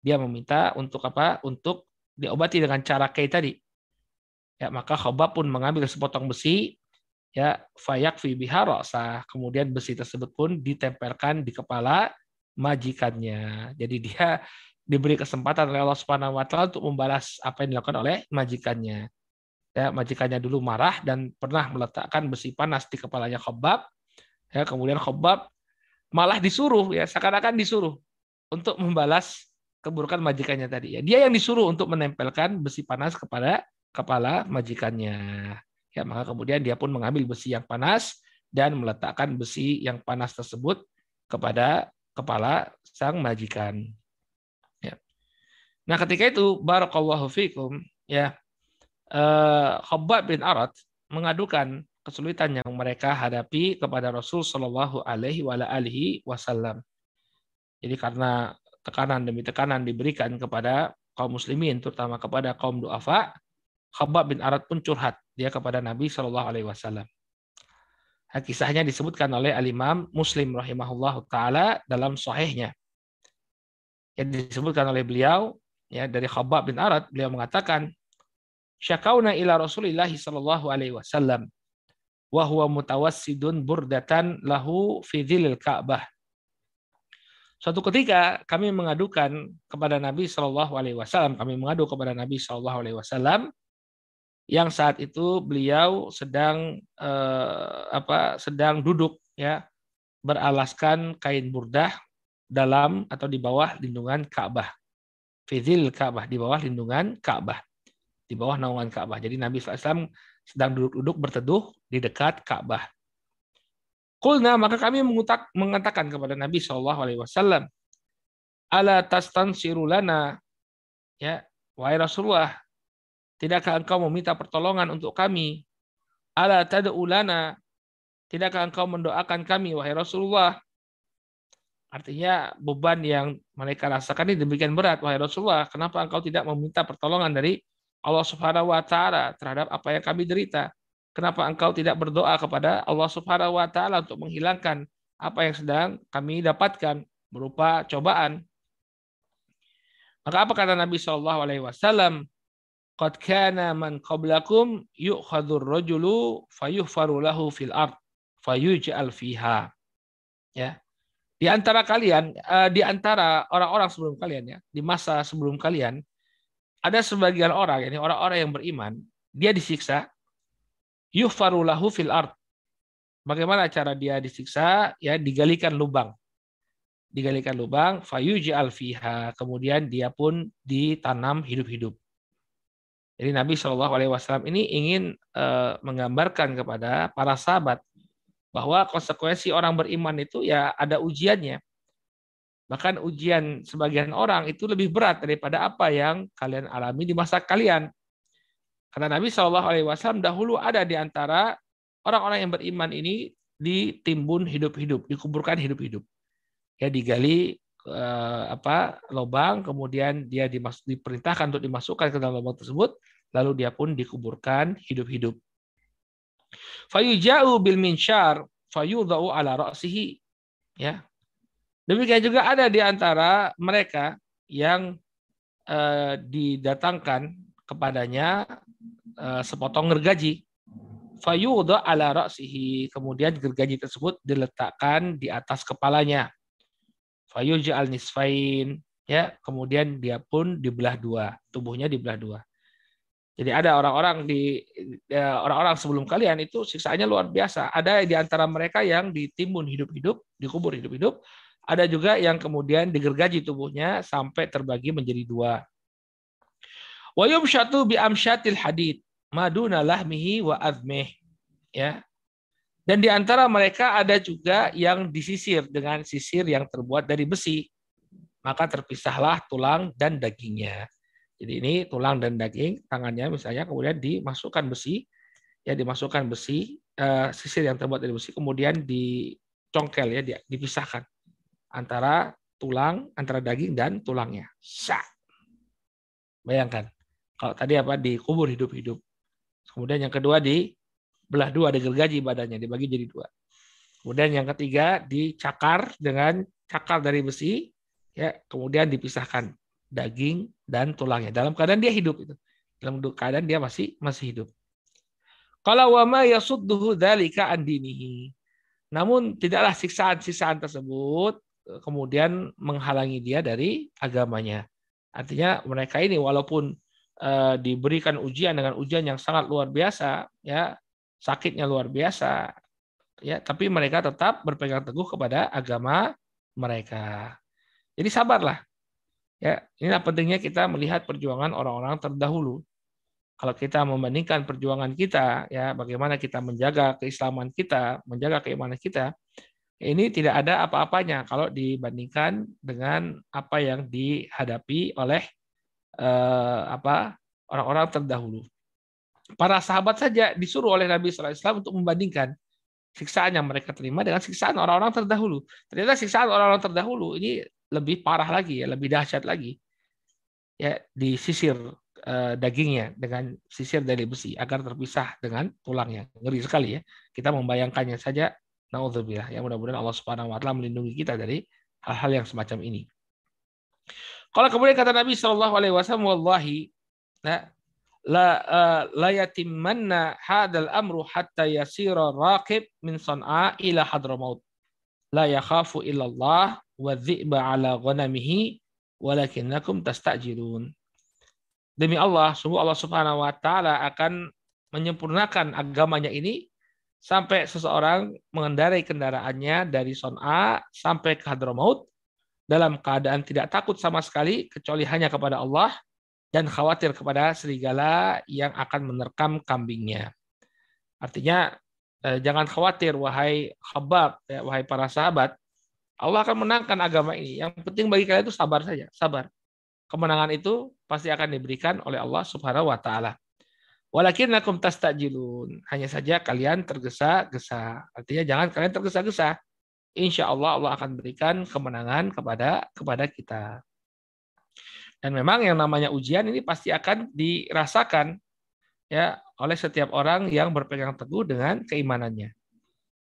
[SPEAKER 1] dia meminta untuk apa? Untuk diobati dengan cara kayak tadi. Ya, maka Khobab pun mengambil sepotong besi ya fayak fi biharasa. Kemudian besi tersebut pun ditempelkan di kepala majikannya. Jadi dia diberi kesempatan oleh Allah Subhanahu wa taala untuk membalas apa yang dilakukan oleh majikannya. Ya, majikannya dulu marah dan pernah meletakkan besi panas di kepalanya Khobab. Ya, kemudian Khobab malah disuruh ya seakan-akan disuruh untuk membalas keburukan majikannya tadi ya. Dia yang disuruh untuk menempelkan besi panas kepada kepala majikannya. Ya, maka kemudian dia pun mengambil besi yang panas dan meletakkan besi yang panas tersebut kepada kepala sang majikan. Ya. Nah, ketika itu barakallahu fikum ya Khabbab bin Arad mengadukan kesulitan yang mereka hadapi kepada Rasul Shallallahu alaihi wasallam. Jadi karena tekanan demi tekanan diberikan kepada kaum muslimin, terutama kepada kaum duafa, Khabbab bin Arad pun curhat dia kepada Nabi Shallallahu Alaihi Wasallam. Kisahnya disebutkan oleh Al-Imam Muslim rahimahullah taala dalam sahihnya. Yang disebutkan oleh beliau ya dari Khabbab bin Arad beliau mengatakan syakauna ila Rasulillah sallallahu alaihi wasallam wa huwa mutawassidun burdatan lahu fi dhilil Ka'bah Suatu ketika kami mengadukan kepada Nabi Shallallahu Alaihi Wasallam, kami mengadu kepada Nabi Shallallahu Alaihi Wasallam yang saat itu beliau sedang eh, apa sedang duduk ya beralaskan kain burdah dalam atau di bawah lindungan Ka'bah. Fizil Ka'bah, di bawah lindungan Ka'bah. Di bawah naungan Ka'bah. Jadi Nabi SAW sedang duduk-duduk berteduh di dekat Ka'bah. Kulna maka kami mengutak, mengatakan kepada Nabi Shallallahu Alaihi Wasallam, ala tastansirulana ya wahai Rasulullah tidakkah engkau meminta pertolongan untuk kami? Ala tad'ulana tidakkah engkau mendoakan kami wahai Rasulullah? Artinya beban yang mereka rasakan ini demikian berat wahai Rasulullah. Kenapa engkau tidak meminta pertolongan dari Allah Subhanahu wa taala terhadap apa yang kami derita kenapa engkau tidak berdoa kepada Allah Subhanahu wa taala untuk menghilangkan apa yang sedang kami dapatkan berupa cobaan maka apa kata Nabi Shallallahu Alaihi Wasallam? Qad kana man qablakum yu'khadur rajulu fayuhfaru lahu fil ard fayuj'al fiha. Ya. Di antara kalian, eh, di antara orang-orang sebelum kalian ya, di masa sebelum kalian ada sebagian orang, ini orang-orang yang beriman, dia disiksa yuhfaru lahu fil ard. Bagaimana cara dia disiksa? Ya, digalikan lubang digalikan lubang, fayuji alfiha, kemudian dia pun ditanam hidup-hidup. Jadi Nabi Shallallahu Alaihi Wasallam ini ingin uh, menggambarkan kepada para sahabat bahwa konsekuensi orang beriman itu ya ada ujiannya. Bahkan ujian sebagian orang itu lebih berat daripada apa yang kalian alami di masa kalian. Karena Nabi Shallallahu Alaihi Wasallam dahulu ada di antara orang-orang yang beriman ini ditimbun hidup-hidup, dikuburkan hidup-hidup. Ya digali eh, apa lubang kemudian dia dimas diperintahkan untuk dimasukkan ke dalam lubang tersebut lalu dia pun dikuburkan hidup-hidup. Fayuja'u bil minsyar fayudha'u ala ra'sihi. Ya demikian juga ada di antara mereka yang eh, didatangkan kepadanya eh, sepotong gergaji. Fayudha ala ra'sihi. Kemudian gergaji tersebut diletakkan di atas kepalanya. Fayuji al nisfain. Ya kemudian dia pun dibelah dua. Tubuhnya dibelah dua. Jadi ada orang-orang di ya, orang-orang sebelum kalian itu siksaannya luar biasa. Ada di antara mereka yang ditimbun hidup-hidup dikubur hidup-hidup ada juga yang kemudian digergaji tubuhnya sampai terbagi menjadi dua wa yumshatu bi amsyatil hadid maduna lahmihi wa azmih ya dan di antara mereka ada juga yang disisir dengan sisir yang terbuat dari besi. Maka terpisahlah tulang dan dagingnya. Jadi ini tulang dan daging, tangannya misalnya kemudian dimasukkan besi, ya dimasukkan besi, uh, sisir yang terbuat dari besi, kemudian dicongkel ya, dipisahkan antara tulang, antara daging dan tulangnya. Syak. Bayangkan, kalau tadi apa dikubur hidup-hidup. Kemudian yang kedua di belah dua, ada gergaji badannya, dibagi jadi dua. Kemudian yang ketiga dicakar dengan cakar dari besi, ya kemudian dipisahkan daging dan tulangnya. Dalam keadaan dia hidup itu. Dalam keadaan dia masih masih hidup. Kalau wama yasudduhu dzalika andinihi. Namun tidaklah siksaan-siksaan tersebut kemudian menghalangi dia dari agamanya. Artinya mereka ini walaupun uh, diberikan ujian dengan ujian yang sangat luar biasa, ya sakitnya luar biasa ya tapi mereka tetap berpegang teguh kepada agama mereka. Jadi sabarlah ya. Inilah pentingnya kita melihat perjuangan orang-orang terdahulu. Kalau kita membandingkan perjuangan kita ya bagaimana kita menjaga keislaman kita menjaga keimanan kita ini tidak ada apa-apanya kalau dibandingkan dengan apa yang dihadapi oleh eh, apa orang-orang terdahulu para sahabat saja disuruh oleh Nabi SAW untuk membandingkan siksaan yang mereka terima dengan siksaan orang-orang terdahulu. Ternyata siksaan orang-orang terdahulu ini lebih parah lagi ya, lebih dahsyat lagi. Ya, disisir uh, dagingnya dengan sisir dari besi agar terpisah dengan tulangnya. Ngeri sekali ya. Kita membayangkannya saja naudzubillah. Ya mudah-mudahan Allah Subhanahu wa taala melindungi kita dari hal-hal yang semacam ini. Kalau kemudian kata Nabi Shallallahu alaihi wasallam wallahi nah, la uh, la yatimmanna hadal amru hatta yasira raqib min san'a ila hadramaut la yakhafu illallah wa dhi'ba ala ghanamihi walakinnakum tastajilun demi Allah sungguh Allah Subhanahu wa taala akan menyempurnakan agamanya ini sampai seseorang mengendarai kendaraannya dari Son'a sampai ke Hadramaut dalam keadaan tidak takut sama sekali kecuali hanya kepada Allah dan khawatir kepada serigala yang akan menerkam kambingnya. Artinya eh, jangan khawatir wahai khabab ya, wahai para sahabat, Allah akan menangkan agama ini. Yang penting bagi kalian itu sabar saja, sabar. Kemenangan itu pasti akan diberikan oleh Allah Subhanahu wa taala. Walakinnakum tastajilun. Hanya saja kalian tergesa-gesa. Artinya jangan kalian tergesa-gesa. Insya Allah Allah akan berikan kemenangan kepada kepada kita. Dan memang yang namanya ujian ini pasti akan dirasakan ya oleh setiap orang yang berpegang teguh dengan keimanannya.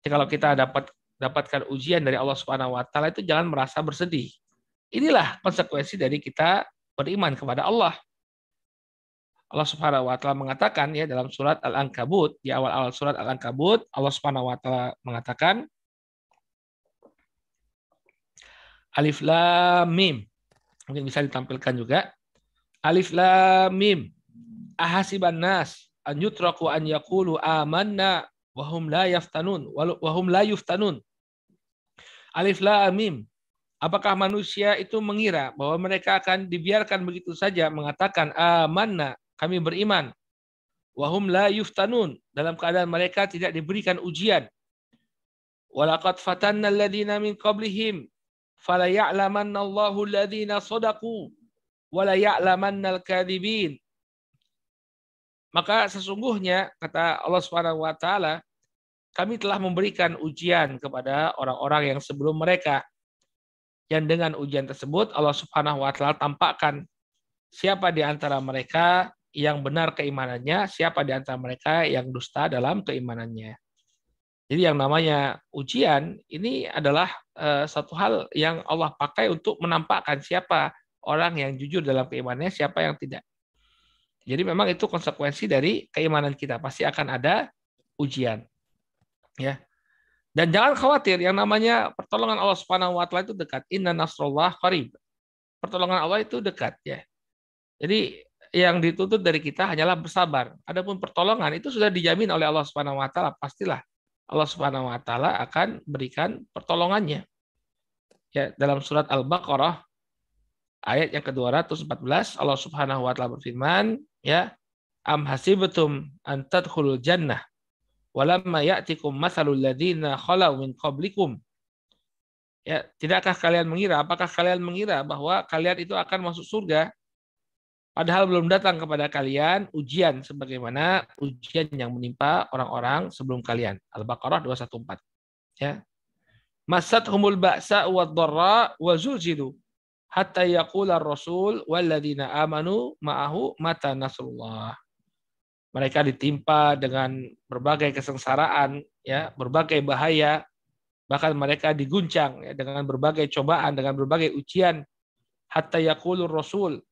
[SPEAKER 1] Jadi kalau kita dapat dapatkan ujian dari Allah Subhanahu wa taala itu jangan merasa bersedih. Inilah konsekuensi dari kita beriman kepada Allah. Allah Subhanahu wa taala mengatakan ya dalam surat Al-Ankabut, di awal-awal surat Al-Ankabut, Allah Subhanahu wa taala mengatakan Alif Lam Mim. Mungkin bisa ditampilkan juga. Alif Lam Mim. Ahasiban nas an yutraku an yaqulu amanna wa hum la yaftanun wa hum la yuftanun. Alif Lam Mim. Apakah manusia itu mengira bahwa mereka akan dibiarkan begitu saja mengatakan amanna kami beriman. Wahum la yuftanun. Dalam keadaan mereka tidak diberikan ujian. Walaqad fatanna alladhina min qablihim. Fala ya'lamanna Allahu alladhina sadaku. Wala ya'lamanna al-kadhibin. Maka sesungguhnya, kata Allah Subhanahu wa taala, kami telah memberikan ujian kepada orang-orang yang sebelum mereka. Yang dengan ujian tersebut Allah Subhanahu wa taala tampakkan siapa di antara mereka yang benar keimanannya, siapa di antara mereka yang dusta dalam keimanannya. Jadi yang namanya ujian ini adalah uh, satu hal yang Allah pakai untuk menampakkan siapa orang yang jujur dalam keimanannya, siapa yang tidak. Jadi memang itu konsekuensi dari keimanan kita pasti akan ada ujian. Ya. Dan jangan khawatir yang namanya pertolongan Allah Subhanahu wa taala itu dekat. Inna nasrullah qarib. Pertolongan Allah itu dekat ya. Jadi yang dituntut dari kita hanyalah bersabar. Adapun pertolongan itu sudah dijamin oleh Allah Subhanahu wa taala, pastilah Allah Subhanahu wa taala akan berikan pertolongannya. Ya, dalam surat Al-Baqarah ayat yang ke-214 Allah Subhanahu wa taala berfirman, ya, am hasibtum an tadkhulul jannah walamma ya'tikum mathalul ladzina khalau min qablikum Ya, tidakkah kalian mengira, apakah kalian mengira bahwa kalian itu akan masuk surga Padahal belum datang kepada kalian ujian sebagaimana ujian yang menimpa orang-orang sebelum kalian. Al-Baqarah 214. Ya. Masat humul ba'sa wa dharra wa zulzilu hatta yaqula ar-rasul walladzina amanu ma'ahu mata nasrullah. Mereka ditimpa dengan berbagai kesengsaraan, ya, berbagai bahaya, bahkan mereka diguncang ya, dengan berbagai cobaan, dengan berbagai ujian hatta yaqulur rasul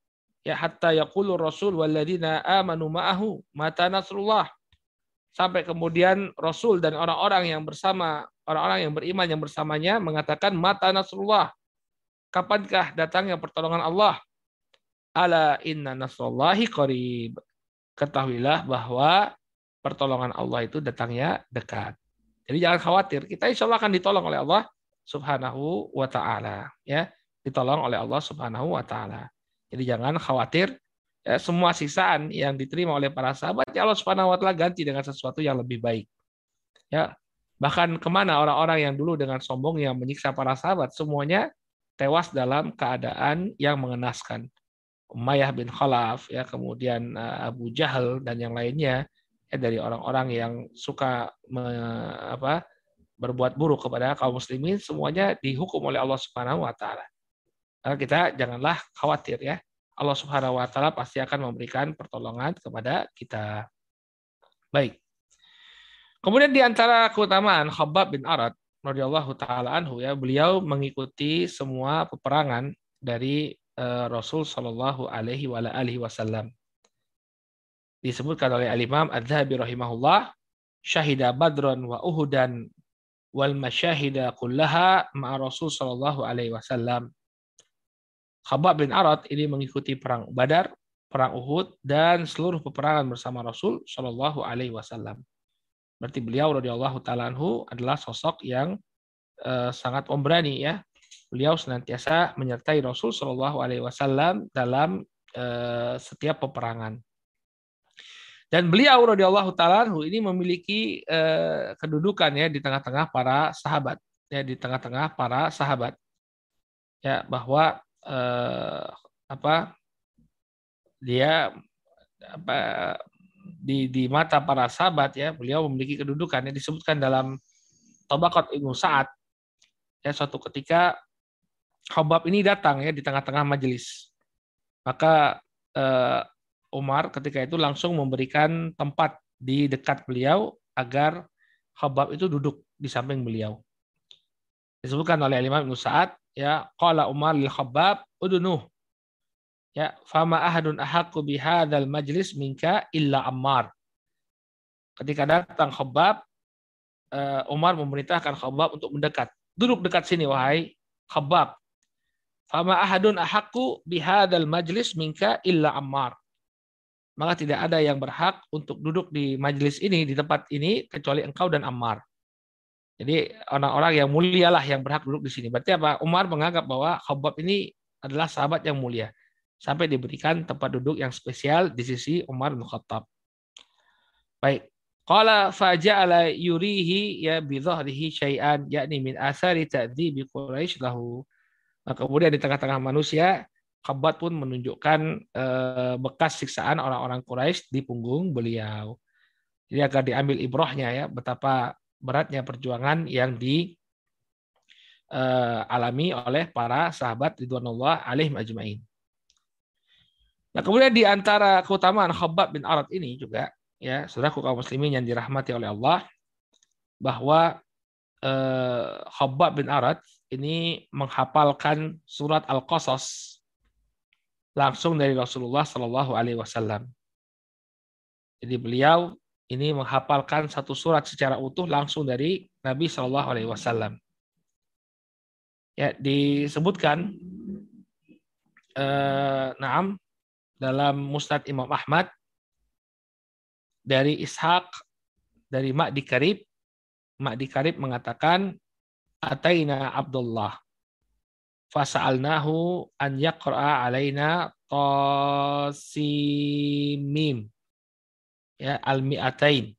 [SPEAKER 1] ya hatta yaqulu rasul walladzina amanu ma'ahu mata nasrullah. Sampai kemudian rasul dan orang-orang yang bersama orang-orang yang beriman yang bersamanya mengatakan mata nasrullah. Kapankah datangnya pertolongan Allah? Ala inna nasrullahi qarib. Ketahuilah bahwa pertolongan Allah itu datangnya dekat. Jadi jangan khawatir kita insya Allah akan ditolong oleh Allah subhanahu wa ta'ala ya. Ditolong oleh Allah subhanahu wa ta'ala jadi jangan khawatir ya, semua sisaan yang diterima oleh para sahabat ya Allah Subhanahu wa taala ganti dengan sesuatu yang lebih baik. Ya. Bahkan ke mana orang-orang yang dulu dengan sombong yang menyiksa para sahabat semuanya tewas dalam keadaan yang mengenaskan. Umayyah bin Khalaf ya kemudian eh, Abu Jahal dan yang lainnya ya, dari orang-orang yang suka me, apa berbuat buruk kepada kaum muslimin semuanya dihukum oleh Allah Subhanahu wa taala. Maka kita janganlah khawatir ya. Allah Subhanahu wa taala pasti akan memberikan pertolongan kepada kita. Baik. Kemudian di antara keutamaan Khabbab bin Arad radhiyallahu taala anhu ya, beliau mengikuti semua peperangan dari uh, Rasul sallallahu alaihi wa alihi wasallam. Disebutkan oleh Al-Imam Adz-Dzahabi rahimahullah, syahida Badran wa Uhudan wal masyahida kullaha ma'a Rasul sallallahu alaihi wasallam Khabab bin Arad ini mengikuti perang Badar, perang Uhud dan seluruh peperangan bersama Rasul Shallallahu Alaihi Wasallam. Berarti beliau radhiyallahu taala adalah sosok yang uh, sangat pemberani ya. beliau senantiasa menyertai Rasul Shallallahu Alaihi Wasallam dalam uh, setiap peperangan. Dan beliau radhiyallahu taala ini memiliki uh, kedudukan ya di tengah-tengah para sahabat, ya di tengah-tengah para sahabat. Ya, bahwa uh, apa dia apa di di mata para sahabat ya beliau memiliki kedudukan yang disebutkan dalam Tabaqat Ibnu Sa'ad. Ya suatu ketika Khobab ini datang ya di tengah-tengah majelis. Maka eh, Umar ketika itu langsung memberikan tempat di dekat beliau agar Khobab itu duduk di samping beliau. Disebutkan oleh Imam Ibnu Sa'ad ya qala Umar lil Khabbab udunuh Ya, fama ahadun ahaqqu bihadzal majlis minka illa Ammar. Ketika datang Khabbab, eh, Umar memerintahkan Khabbab untuk mendekat. Duduk dekat sini wahai Khabbab. Fama ahadun ahaqqu bihadzal majlis minka illa Ammar. Maka tidak ada yang berhak untuk duduk di majlis ini, di tempat ini, kecuali engkau dan Ammar. Jadi orang-orang yang mulialah yang berhak duduk di sini. Berarti apa? Umar menganggap bahwa Khabbab ini adalah sahabat yang mulia sampai diberikan tempat duduk yang spesial di sisi Umar bin Khattab. Baik. Qala faja'ala yurihi ya bi dhahrihi syai'an yakni min asari ta'dzibi Quraisy lahu. Nah, kemudian di tengah-tengah manusia Khabat pun menunjukkan eh, bekas siksaan orang-orang Quraisy di punggung beliau. Jadi agar diambil ibrohnya ya betapa beratnya perjuangan yang di eh, alami oleh para sahabat ridwanullah alaihim ajmain. Nah, kemudian di antara keutamaan Khabbab bin Arad ini juga ya, saudaraku kaum muslimin yang dirahmati oleh Allah bahwa eh, Khabbab bin Arad ini menghafalkan surat Al-Qasas langsung dari Rasulullah Shallallahu alaihi wasallam. Jadi beliau ini menghafalkan satu surat secara utuh langsung dari Nabi Shallallahu alaihi wasallam. Ya, disebutkan eh, naam dalam Musnad Imam Ahmad dari Ishaq dari Ma'di Karib Ma'di Karib mengatakan Ataina Abdullah fasa'alnahu an yaqra'a alaina tasimim ya al-mi'atain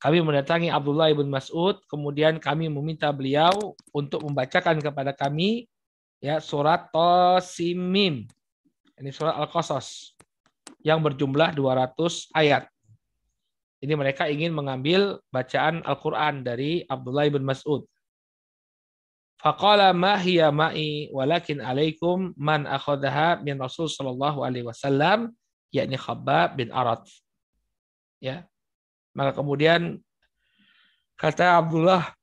[SPEAKER 1] kami mendatangi Abdullah ibn Mas'ud kemudian kami meminta beliau untuk membacakan kepada kami ya surat Tasimim ini surat Al-Qasas yang berjumlah 200 ayat. Ini mereka ingin mengambil bacaan Al-Quran dari Abdullah bin Mas'ud. Faqala ma hiya ma'i walakin alaikum man akhadaha min Rasul sallallahu alaihi wasallam yakni Khabbab bin Arad. Ya. Maka kemudian kata Abdullah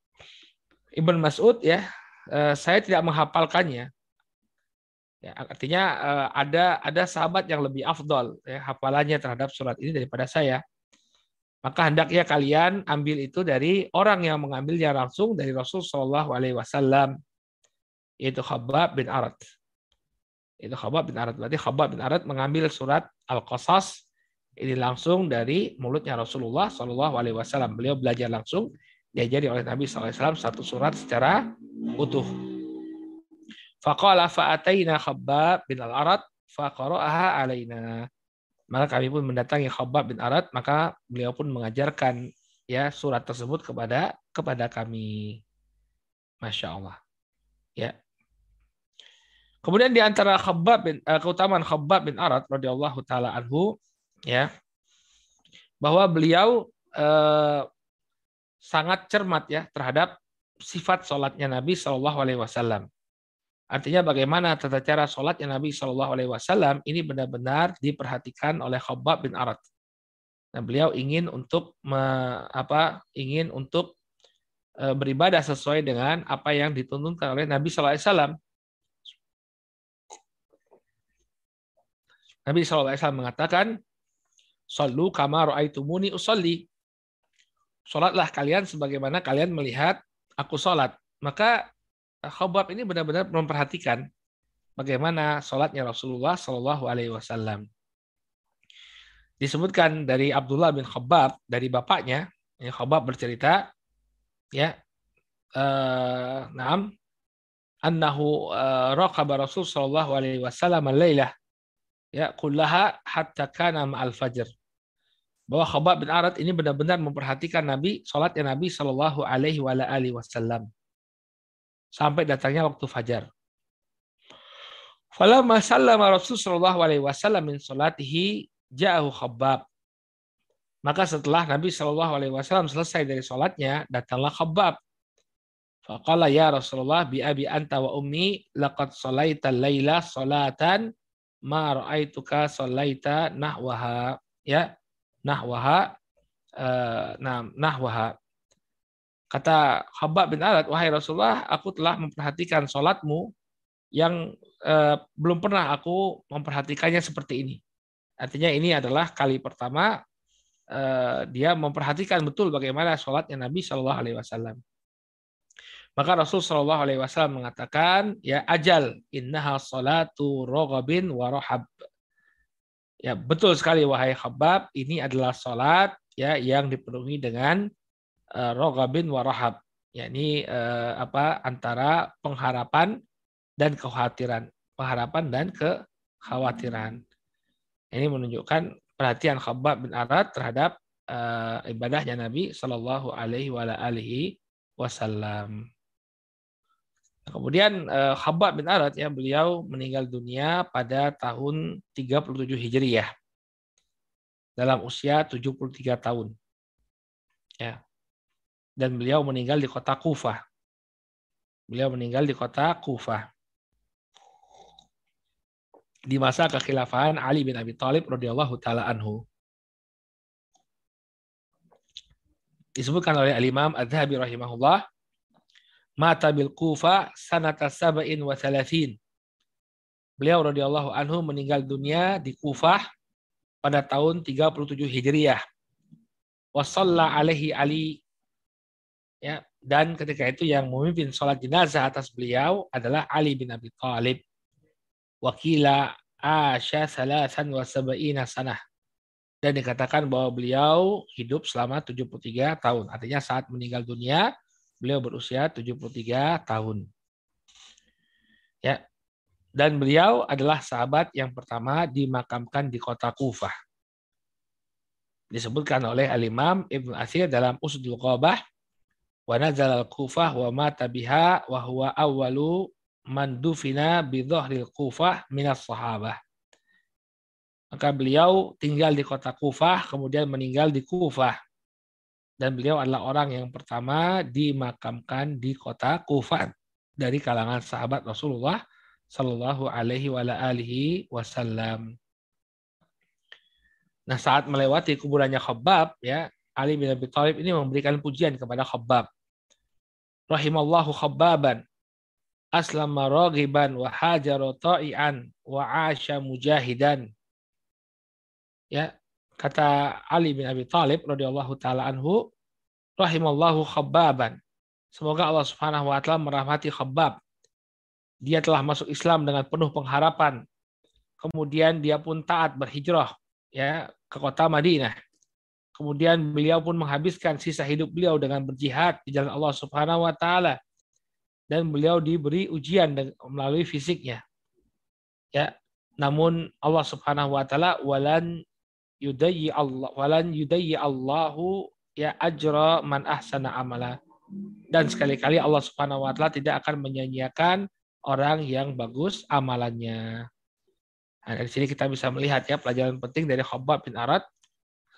[SPEAKER 1] Ibn Mas'ud ya, eh, saya tidak menghafalkannya Ya, artinya eh, ada ada sahabat yang lebih afdol ya, hafalannya terhadap surat ini daripada saya. Maka hendaknya kalian ambil itu dari orang yang mengambilnya langsung dari Rasul Shallallahu Alaihi Wasallam, yaitu Khabbab bin Arad. Itu Khabbab bin Arad. Berarti Khabbab bin Arad mengambil surat Al-Qasas ini langsung dari mulutnya Rasulullah Shallallahu Alaihi Wasallam. Beliau belajar langsung diajari oleh Nabi SAW satu surat secara utuh. Faqala fa'ataina Khabbab bin al-Arad faqara'aha alaina. Maka kami pun mendatangi Khabbab bin Arad, maka beliau pun mengajarkan ya surat tersebut kepada kepada kami. Masya Allah. Ya. Kemudian di antara Khabbab bin uh, keutamaan Khabbab bin Arad radhiyallahu taala anhu ya bahwa beliau uh, sangat cermat ya terhadap sifat sholatnya Nabi Shallallahu Alaihi Wasallam. Artinya bagaimana tata cara sholatnya Nabi Shallallahu Alaihi Wasallam ini benar-benar diperhatikan oleh Khabbab bin Arad. Nah, beliau ingin untuk me, apa? Ingin untuk e, beribadah sesuai dengan apa yang dituntunkan oleh Nabi Shallallahu Alaihi Wasallam. Nabi Shallallahu Alaihi Wasallam mengatakan, "Sallu kama ra'aitumuni usolli." Salatlah kalian sebagaimana kalian melihat aku salat. Maka Khobab ini benar-benar memperhatikan bagaimana sholatnya Rasulullah Shallallahu Alaihi Wasallam. Disebutkan dari Abdullah bin Khobab dari bapaknya, ya, Khobab bercerita, ya, eh, Naam, annahu uh, raqaba Rasul sallallahu alaihi wasallam al-lailah ya kullaha hatta kana ma'al fajr. Bahwa Khabbab bin Arat ini benar-benar memperhatikan Nabi, salatnya Nabi sallallahu alaihi wasallam. Sampai datangnya waktu fajar. Falamma sallama Rasul sallallahu alaihi wasallam min salatihi ja'ahu Khabbab. Maka setelah Nabi Shallallahu Alaihi Wasallam selesai dari sholatnya, datanglah Khabbab. Faqala ya Rasulullah bi abi anta wa ummi laqad shalaita laila salatan ma ra'aituka shalaita nahwaha ya nahwaha nah nahwaha. Kata Khabbab bin Alat wahai Rasulullah aku telah memperhatikan sholatmu yang uh, belum pernah aku memperhatikannya seperti ini. Artinya ini adalah kali pertama uh, dia memperhatikan betul bagaimana sholatnya Nabi Shallallahu Alaihi Wasallam. Maka Rasul Shallallahu Alaihi Wasallam mengatakan, ya ajal innaha salatu rogabin warohab. Ya betul sekali wahai khabab, ini adalah salat ya yang dipenuhi dengan uh, rogabin warohab. yakni uh, apa antara pengharapan dan kekhawatiran, pengharapan dan kekhawatiran. Ini menunjukkan perhatian Khabbab bin Arad terhadap uh, ibadahnya Nabi Shallallahu Alaihi Wasallam. Kemudian eh, Khabbab bin Arad ya beliau meninggal dunia pada tahun 37 Hijriah dalam usia 73 tahun. Ya. Dan beliau meninggal di kota Kufah. Beliau meninggal di kota Kufah. Di masa kekhilafahan Ali bin Abi Thalib radhiyallahu taala anhu. Disebutkan oleh Al-Imam Adz-Dzahabi rahimahullah mata bil Kufa sanata sab'in wa thalathin. Beliau radhiyallahu anhu meninggal dunia di Kufah pada tahun 37 Hijriah. Wa alaihi Ali ya dan ketika itu yang memimpin sholat jenazah atas beliau adalah Ali bin Abi Thalib. Wakila Asya salasan wa sab'ina sanah. Dan dikatakan bahwa beliau hidup selama 73 tahun. Artinya saat meninggal dunia, Beliau berusia 73 tahun. Ya. Dan beliau adalah sahabat yang pertama dimakamkan di kota Kufah. Disebutkan oleh Al-Imam Ibn Athir dalam Usdul Qabah wa nazal al-Kufah wa mata biha wa huwa awwalu man dufina bi dhahril Kufah minas sahabah. Maka beliau tinggal di kota Kufah, kemudian meninggal di Kufah dan beliau adalah orang yang pertama dimakamkan di kota Kufah dari kalangan sahabat Rasulullah Shallallahu Alaihi Wasallam. Nah saat melewati kuburannya Khabbab ya Ali bin Abi Thalib ini memberikan pujian kepada Khabbab. Rahimallahu Khabbaban aslama raghiban wa hajara ta'ian wa asha mujahidan. Ya, Kata Ali bin Abi Thalib radhiyallahu taala anhu, rahimallahu khabbaban. Semoga Allah Subhanahu wa taala merahmati Khabbab. Dia telah masuk Islam dengan penuh pengharapan. Kemudian dia pun taat berhijrah ya ke kota Madinah. Kemudian beliau pun menghabiskan sisa hidup beliau dengan berjihad di jalan Allah Subhanahu wa taala. Dan beliau diberi ujian melalui fisiknya. Ya, namun Allah Subhanahu wa taala walan yudayyi Allah walan yudayyi Allahu ya ajra man ahsana amala. Dan sekali-kali Allah Subhanahu wa taala tidak akan menyanyiakan orang yang bagus amalannya. Nah, dari sini kita bisa melihat ya pelajaran penting dari Khabbab bin Arad,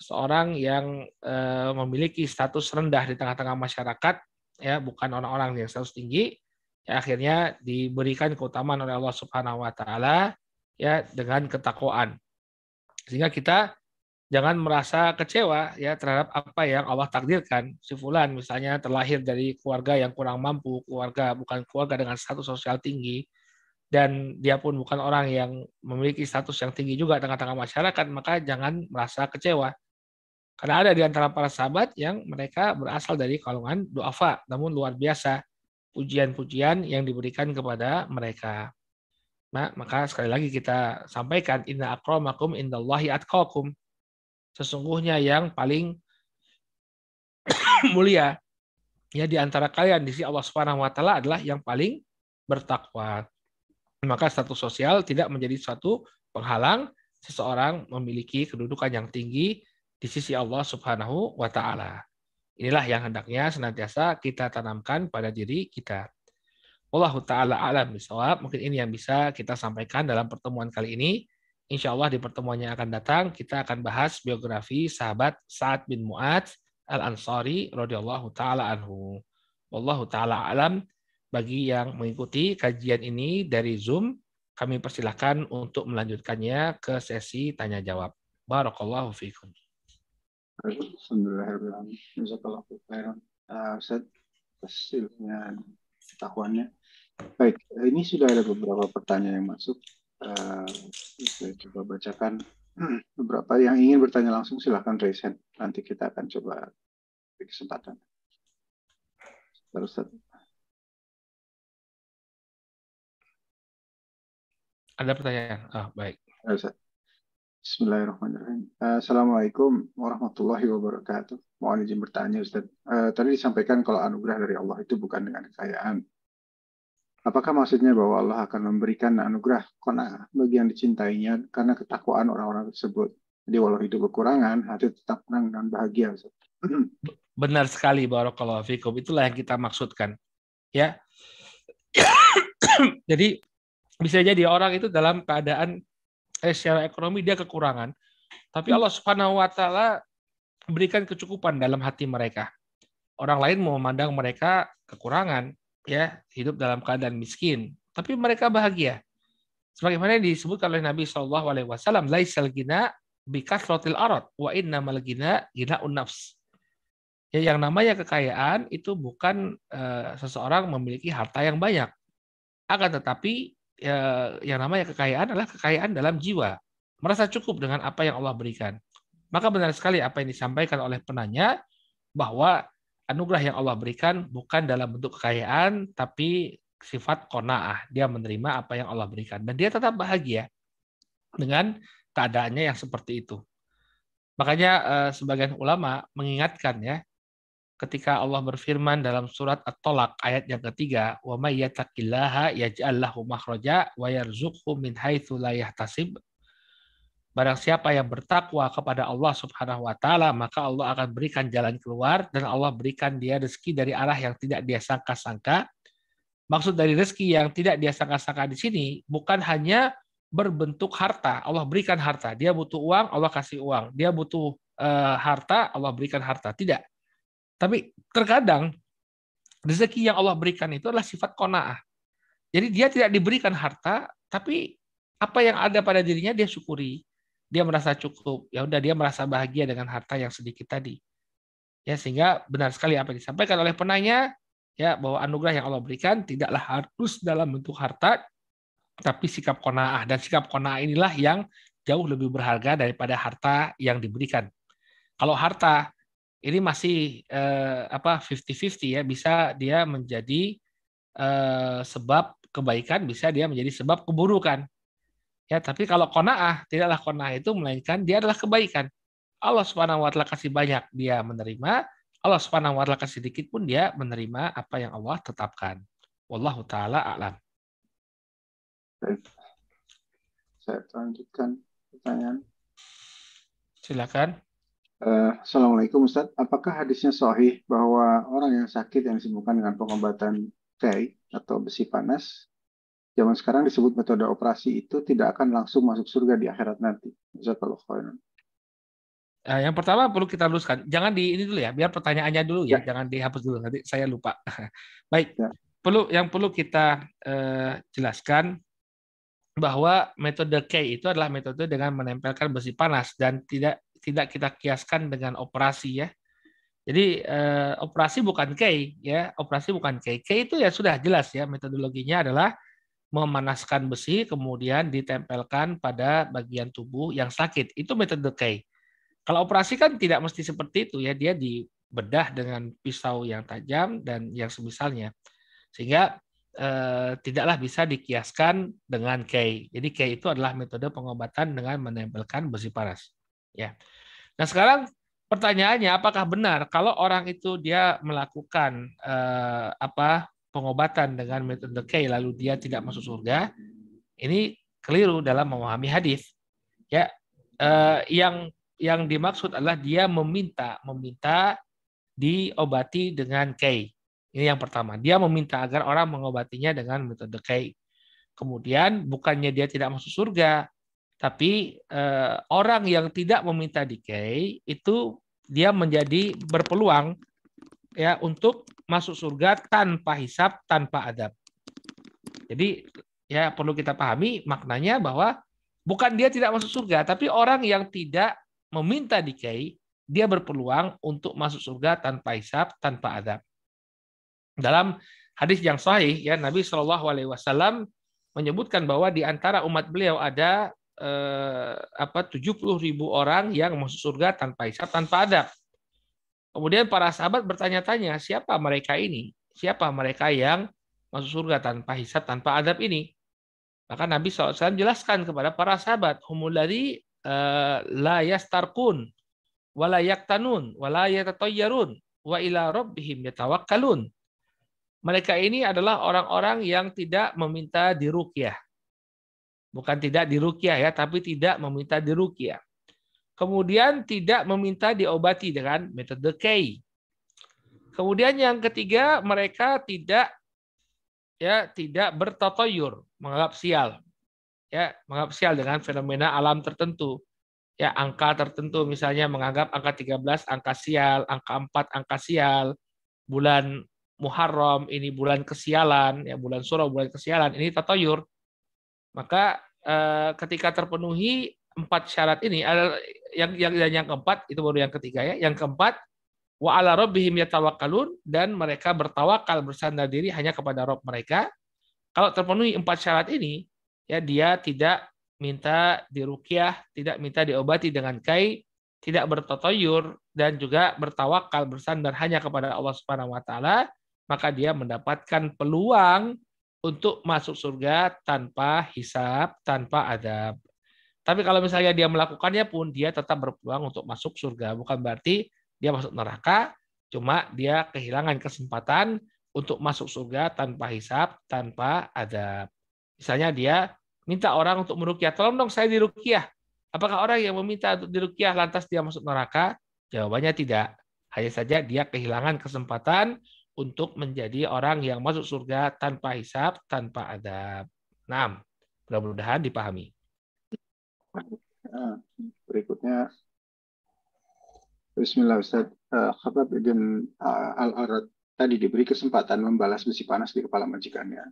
[SPEAKER 1] seorang yang e, memiliki status rendah di tengah-tengah masyarakat, ya bukan orang-orang yang status tinggi, ya akhirnya diberikan keutamaan oleh Allah Subhanahu wa taala ya dengan ketakwaan. Sehingga kita jangan merasa kecewa ya terhadap apa yang Allah takdirkan. Si fulan misalnya terlahir dari keluarga yang kurang mampu, keluarga bukan keluarga dengan status sosial tinggi dan dia pun bukan orang yang memiliki status yang tinggi juga tengah-tengah masyarakat, maka jangan merasa kecewa. Karena ada di antara para sahabat yang mereka berasal dari kalungan duafa, namun luar biasa pujian-pujian yang diberikan kepada mereka. Nah, maka sekali lagi kita sampaikan inna akramakum indallahi atqakum sesungguhnya yang paling (coughs) mulia ya di antara kalian di sisi Allah Subhanahu wa taala adalah yang paling bertakwa. Maka status sosial tidak menjadi suatu penghalang seseorang memiliki kedudukan yang tinggi di sisi Allah Subhanahu wa taala. Inilah yang hendaknya senantiasa kita tanamkan pada diri kita. Allah taala alam bisawab. Mungkin ini yang bisa kita sampaikan dalam pertemuan kali ini. Insya Allah di pertemuan yang akan datang kita akan bahas biografi sahabat Sa'ad bin Mu'ad Al-Ansari radhiyallahu taala anhu. Wallahu taala alam. Bagi yang mengikuti kajian ini dari Zoom, kami persilahkan untuk melanjutkannya ke sesi tanya jawab. Barakallahu fiikum.
[SPEAKER 2] Alhamdulillahirrahmanirrahim. Jazakallahu Ustaz, hasilnya. Baik, ini sudah ada beberapa pertanyaan yang masuk. Uh, saya coba bacakan beberapa yang ingin bertanya langsung silahkan raise hand. Nanti kita akan coba beri kesempatan. Terus
[SPEAKER 1] Ada pertanyaan? Ah, baik.
[SPEAKER 2] Bismillahirrahmanirrahim. Assalamualaikum warahmatullahi wabarakatuh. Mohon izin bertanya, Ustaz. Uh, tadi disampaikan kalau anugerah dari Allah itu bukan dengan kekayaan. Apakah maksudnya bahwa Allah akan memberikan anugerah kona bagi yang dicintainya karena ketakwaan orang-orang tersebut? Jadi walau hidup kekurangan, hati tetap tenang dan bahagia. (clears throat)
[SPEAKER 1] Benar sekali barakallahu fikum. Itulah yang kita maksudkan. Ya. (clears throat) jadi bisa jadi orang itu dalam keadaan eh, secara ekonomi dia kekurangan, tapi Allah Subhanahu wa taala berikan kecukupan dalam hati mereka. Orang lain mau memandang mereka kekurangan, ya, hidup dalam keadaan miskin, tapi mereka bahagia. Sebagaimana disebutkan oleh Nabi Shallallahu alaihi wasallam, "Laisal gina bikasratil arad wa innamal gina gina nafs." Ya, yang namanya kekayaan itu bukan uh, seseorang memiliki harta yang banyak. Akan tetapi ya, yang namanya kekayaan adalah kekayaan dalam jiwa. Merasa cukup dengan apa yang Allah berikan. Maka benar sekali apa yang disampaikan oleh penanya bahwa anugerah yang Allah berikan bukan dalam bentuk kekayaan tapi sifat kona'ah. Dia menerima apa yang Allah berikan dan dia tetap bahagia dengan keadaannya yang seperti itu. Makanya eh, sebagian ulama mengingatkan ya ketika Allah berfirman dalam surat At-Tolak ayat yang ketiga, "Wa may yattaqillaha yaj'al lahu makhraja wa yarzuqhu min haitsu la yahtasib." Barang siapa yang bertakwa kepada Allah Subhanahu wa taala, maka Allah akan berikan jalan keluar dan Allah berikan dia rezeki dari arah yang tidak dia sangka-sangka. Maksud dari rezeki yang tidak dia sangka-sangka di sini bukan hanya berbentuk harta. Allah berikan harta. Dia butuh uang, Allah kasih uang. Dia butuh uh, harta, Allah berikan harta. Tidak tapi terkadang rezeki yang Allah berikan itu adalah sifat kona'ah. Jadi dia tidak diberikan harta, tapi apa yang ada pada dirinya dia syukuri. Dia merasa cukup. Ya udah dia merasa bahagia dengan harta yang sedikit tadi. Ya sehingga benar sekali apa yang disampaikan oleh penanya ya bahwa anugerah yang Allah berikan tidaklah harus dalam bentuk harta tapi sikap kona'ah dan sikap kona'ah inilah yang jauh lebih berharga daripada harta yang diberikan. Kalau harta ini masih eh, apa 50-50 ya bisa dia menjadi eh, sebab kebaikan bisa dia menjadi sebab keburukan ya tapi kalau konaah tidaklah konaah itu melainkan dia adalah kebaikan. Allah subhanahu wa taala kasih banyak dia menerima. Allah subhanahu wa taala kasih sedikit pun dia menerima apa yang Allah tetapkan. Wallahu taala alam.
[SPEAKER 2] Saya lanjutkan pertanyaan.
[SPEAKER 1] Silakan.
[SPEAKER 2] Uh, Assalamualaikum Ustaz. Apakah hadisnya sahih bahwa orang yang sakit yang disembuhkan dengan pengobatan T atau besi panas zaman sekarang disebut metode operasi itu tidak akan langsung masuk surga di akhirat nanti.
[SPEAKER 1] Uh, yang pertama perlu kita luruskan, jangan di ini dulu ya, biar pertanyaannya dulu ya, ya. jangan dihapus dulu nanti saya lupa. (laughs) Baik, ya. perlu yang perlu kita uh, jelaskan bahwa metode K itu adalah metode dengan menempelkan besi panas dan tidak tidak kita kiaskan dengan operasi ya. Jadi eh, operasi bukan K ya, operasi bukan K. K itu ya sudah jelas ya metodologinya adalah memanaskan besi kemudian ditempelkan pada bagian tubuh yang sakit. Itu metode K. Kalau operasi kan tidak mesti seperti itu ya, dia dibedah dengan pisau yang tajam dan yang semisalnya. Sehingga eh, tidaklah bisa dikiaskan dengan K. Jadi K itu adalah metode pengobatan dengan menempelkan besi panas. Ya. Nah sekarang pertanyaannya apakah benar kalau orang itu dia melakukan eh, apa pengobatan dengan metode K lalu dia tidak masuk surga, ini keliru dalam memahami hadis. Ya, eh, yang yang dimaksud adalah dia meminta meminta diobati dengan K. Ini yang pertama. Dia meminta agar orang mengobatinya dengan metode K. Kemudian bukannya dia tidak masuk surga, tapi eh, orang yang tidak meminta di K itu dia menjadi berpeluang ya untuk masuk surga tanpa hisap, tanpa adab. Jadi ya perlu kita pahami maknanya bahwa bukan dia tidak masuk surga, tapi orang yang tidak meminta dikai, dia berpeluang untuk masuk surga tanpa hisap, tanpa adab. Dalam hadis yang sahih ya Nabi Shallallahu Alaihi Wasallam menyebutkan bahwa di antara umat beliau ada eh, apa 70 ribu orang yang masuk surga tanpa hisap, tanpa adab. Kemudian para sahabat bertanya-tanya, siapa mereka ini? Siapa mereka yang masuk surga tanpa hisab, tanpa adab ini? Maka Nabi SAW jelaskan kepada para sahabat, humulari uh, la yastarkun, wa la yaktanun, wa la yatatayyarun, wa ila rabbihim yatawakkalun. Mereka ini adalah orang-orang yang tidak meminta dirukyah. Bukan tidak dirukyah ya, tapi tidak meminta dirukyah. Kemudian tidak meminta diobati dengan metode K. Kemudian yang ketiga mereka tidak ya tidak bertotoyur, menganggap sial. Ya, menganggap sial dengan fenomena alam tertentu. Ya, angka tertentu misalnya menganggap angka 13 angka sial, angka 4 angka sial, bulan Muharram ini bulan kesialan, ya bulan surah bulan kesialan, ini tatoyur. Maka eh, ketika terpenuhi empat syarat ini yang yang dan yang keempat itu baru yang ketiga ya. Yang keempat wa ala rabbihim yatawakkalun dan mereka bertawakal bersandar diri hanya kepada Rob mereka. Kalau terpenuhi empat syarat ini, ya dia tidak minta dirukyah, tidak minta diobati dengan kai, tidak bertotoyur dan juga bertawakal bersandar hanya kepada Allah Subhanahu wa taala, maka dia mendapatkan peluang untuk masuk surga tanpa hisab, tanpa adab. Tapi kalau misalnya dia melakukannya pun dia tetap berpeluang untuk masuk surga. Bukan berarti dia masuk neraka, cuma dia kehilangan kesempatan untuk masuk surga tanpa hisap, tanpa ada. Misalnya dia minta orang untuk merukyah, tolong dong saya dirukyah. Apakah orang yang meminta untuk dirukyah lantas dia masuk neraka? Jawabannya tidak. Hanya saja dia kehilangan kesempatan untuk menjadi orang yang masuk surga tanpa hisap, tanpa adab. Nah, mudah-mudahan dipahami.
[SPEAKER 2] Ah, berikutnya Bismillah Ustaz uh, Khabab ibn uh, Al-Arad tadi diberi kesempatan membalas besi panas di kepala majikannya.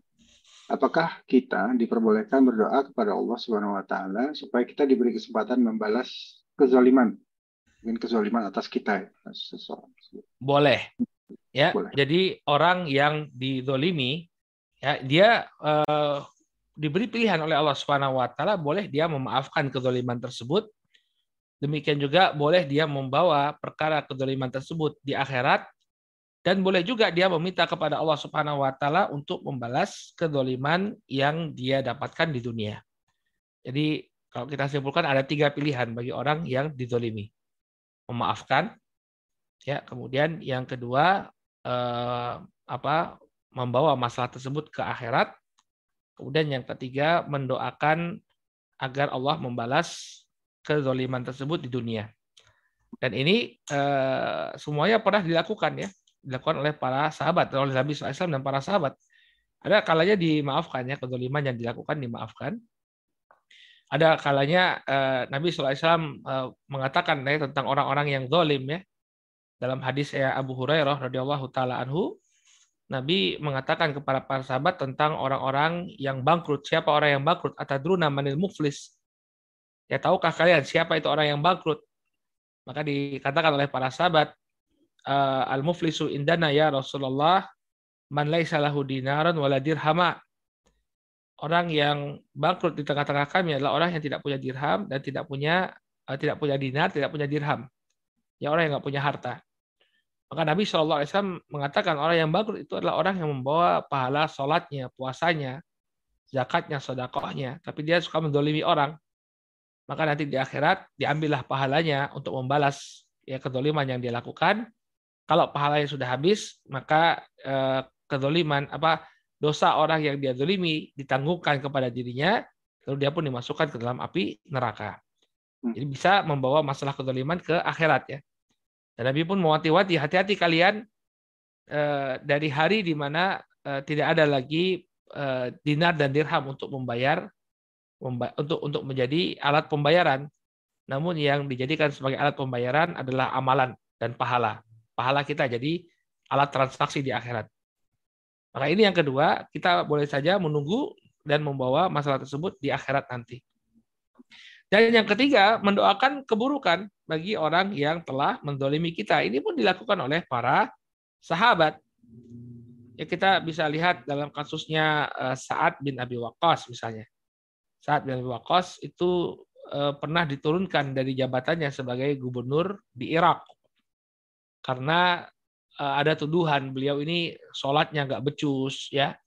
[SPEAKER 2] Apakah kita diperbolehkan berdoa kepada Allah Subhanahu wa taala supaya kita diberi kesempatan membalas kezaliman mungkin kezaliman atas kita ya,
[SPEAKER 1] Boleh. Ya, Boleh. jadi orang yang didolimi ya dia uh, diberi pilihan oleh Allah Subhanahu wa taala boleh dia memaafkan kezaliman tersebut. Demikian juga boleh dia membawa perkara kezaliman tersebut di akhirat dan boleh juga dia meminta kepada Allah Subhanahu wa taala untuk membalas kezaliman yang dia dapatkan di dunia. Jadi kalau kita simpulkan ada tiga pilihan bagi orang yang didolimi. Memaafkan, ya kemudian yang kedua eh, apa membawa masalah tersebut ke akhirat Kemudian yang ketiga, mendoakan agar Allah membalas kezoliman tersebut di dunia. Dan ini eh, semuanya pernah dilakukan ya, dilakukan oleh para sahabat, oleh Nabi SAW dan para sahabat. Ada kalanya dimaafkan ya, kezoliman yang dilakukan dimaafkan. Ada kalanya eh, Nabi SAW eh, mengatakan ya, tentang orang-orang yang zolim ya. Dalam hadis ya Abu Hurairah radhiyallahu taala anhu, Nabi mengatakan kepada para sahabat tentang orang-orang yang bangkrut. Siapa orang yang bangkrut? Atadruna manil muflis. Ya tahukah kalian siapa itu orang yang bangkrut? Maka dikatakan oleh para sahabat, eh, al-muflisu indana ya Rasulullah, man laisa lahu dinaran wala dirhama. Orang yang bangkrut di tengah-tengah kami adalah orang yang tidak punya dirham dan tidak punya eh, tidak punya dinar, tidak punya dirham. Ya orang yang nggak punya harta. Maka Nabi Shallallahu Alaihi Wasallam mengatakan orang yang bangkrut itu adalah orang yang membawa pahala sholatnya, puasanya, zakatnya, sodakohnya, tapi dia suka mendolimi orang. Maka nanti di akhirat diambillah pahalanya untuk membalas ya kedoliman yang dia lakukan. Kalau pahalanya sudah habis, maka eh, kedoliman apa dosa orang yang dia dolimi ditanggungkan kepada dirinya lalu dia pun dimasukkan ke dalam api neraka.
[SPEAKER 2] Hmm.
[SPEAKER 1] Jadi bisa membawa masalah kedoliman ke akhirat ya. Dan Nabi pun mewanti-wanti hati-hati kalian eh, dari hari di mana eh, tidak ada lagi eh, dinar dan dirham untuk membayar memba- untuk untuk menjadi alat pembayaran. Namun yang dijadikan sebagai alat pembayaran adalah amalan dan pahala. Pahala kita jadi alat transaksi di akhirat. Maka ini yang kedua, kita boleh saja menunggu dan membawa masalah tersebut di akhirat nanti. Dan yang ketiga, mendoakan keburukan bagi orang yang telah mendolimi kita. Ini pun dilakukan oleh para sahabat. Ya kita bisa lihat dalam kasusnya eh, Sa'ad bin Abi Waqqas misalnya. Sa'ad bin Abi Waqqas itu eh, pernah diturunkan dari jabatannya sebagai gubernur di Irak. Karena eh, ada tuduhan beliau ini sholatnya nggak becus ya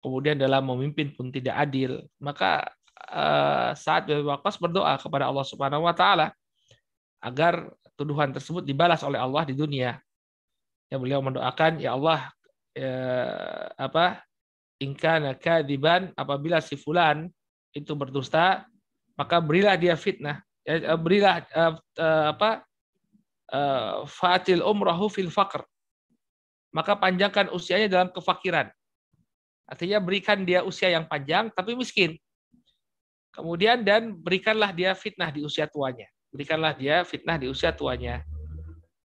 [SPEAKER 1] kemudian dalam memimpin pun tidak adil maka eh, saat bin Waqqas berdoa kepada Allah Subhanahu wa taala agar tuduhan tersebut dibalas oleh Allah di dunia. Ya beliau mendoakan ya Allah eh, apa ingkana kadiban apabila si fulan itu berdusta maka berilah dia fitnah. Ya, eh, berilah eh, eh, apa eh, fatil umrahu fil faqr. Maka panjangkan usianya dalam kefakiran. Artinya berikan dia usia yang panjang tapi miskin kemudian dan berikanlah dia fitnah di usia tuanya. Berikanlah dia fitnah di usia tuanya.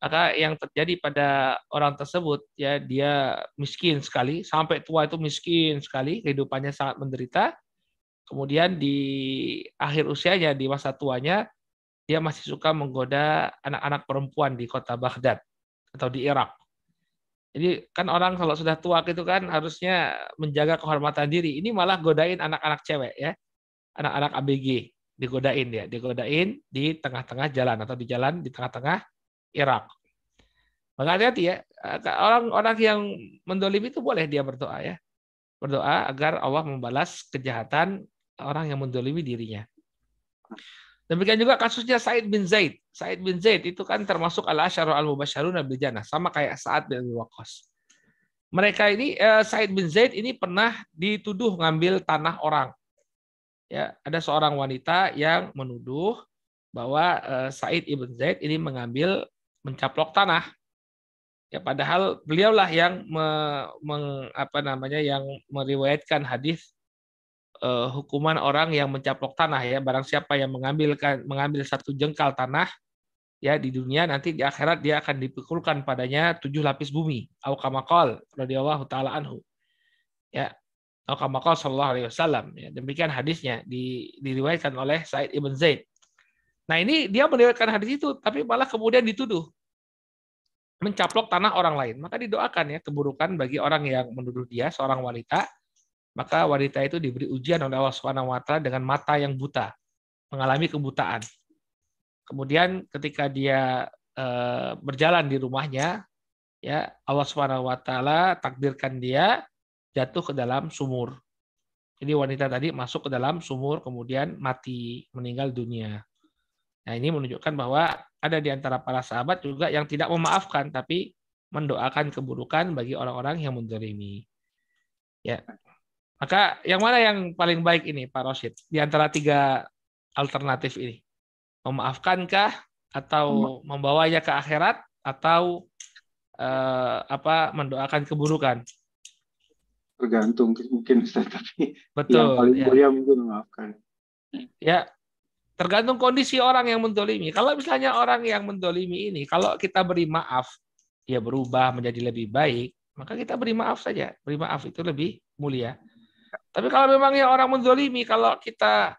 [SPEAKER 1] Maka yang terjadi pada orang tersebut ya dia miskin sekali sampai tua itu miskin sekali kehidupannya sangat menderita. Kemudian di akhir usianya di masa tuanya dia masih suka menggoda anak-anak perempuan di kota Baghdad atau di Irak. Jadi kan orang kalau sudah tua gitu kan harusnya menjaga kehormatan diri. Ini malah godain anak-anak cewek ya anak-anak ABG digodain dia digodain di tengah-tengah jalan atau di jalan di tengah-tengah Irak. Maka hati-hati ya, orang-orang yang mendolimi itu boleh dia berdoa ya. Berdoa agar Allah membalas kejahatan orang yang mendolimi dirinya. Demikian juga kasusnya Said bin Zaid. Said bin Zaid itu kan termasuk al-asyarul al-mubasyarun bil jannah. Sama kayak Sa'ad bin Waqqas. Mereka ini, eh, Said bin Zaid ini pernah dituduh ngambil tanah orang. Ya, ada seorang wanita yang menuduh bahwa eh, Said ibn Zaid ini mengambil mencaplok tanah. Ya padahal beliaulah yang me, meng, apa namanya yang meriwayatkan hadis uh, hukuman orang yang mencaplok tanah ya. Barang siapa yang mengambilkan mengambil satu jengkal tanah ya di dunia nanti di akhirat dia akan dipikulkan padanya tujuh lapis bumi. Au kamakol radhiyallahu taala anhu. Ya au kamakol sallallahu alaihi wasallam ya demikian hadisnya di, diriwayatkan oleh Said ibn Zaid Nah ini dia meriwayatkan hadis itu, tapi malah kemudian dituduh mencaplok tanah orang lain. Maka didoakan ya keburukan bagi orang yang menuduh dia seorang wanita. Maka wanita itu diberi ujian oleh Allah Subhanahu wa taala dengan mata yang buta, mengalami kebutaan. Kemudian ketika dia e, berjalan di rumahnya, ya Allah Subhanahu wa taala takdirkan dia jatuh ke dalam sumur. Jadi wanita tadi masuk ke dalam sumur kemudian mati, meninggal dunia. Nah, ini menunjukkan bahwa ada di antara para sahabat juga yang tidak memaafkan tapi mendoakan keburukan bagi orang-orang yang mendolimi. Ya. Maka yang mana yang paling baik ini Pak Rosid di antara tiga alternatif ini? Memaafkankah atau membawanya ke akhirat atau eh, apa mendoakan keburukan?
[SPEAKER 2] Tergantung (laughs) mungkin Ustaz, tapi
[SPEAKER 1] Betul.
[SPEAKER 2] yang paling
[SPEAKER 1] ya.
[SPEAKER 2] mulia mungkin memaafkan.
[SPEAKER 1] Ya, tergantung kondisi orang yang mendolimi. Kalau misalnya orang yang mendolimi ini, kalau kita beri maaf, dia berubah menjadi lebih baik, maka kita beri maaf saja. Beri maaf itu lebih mulia. Tapi kalau memangnya orang mendolimi, kalau kita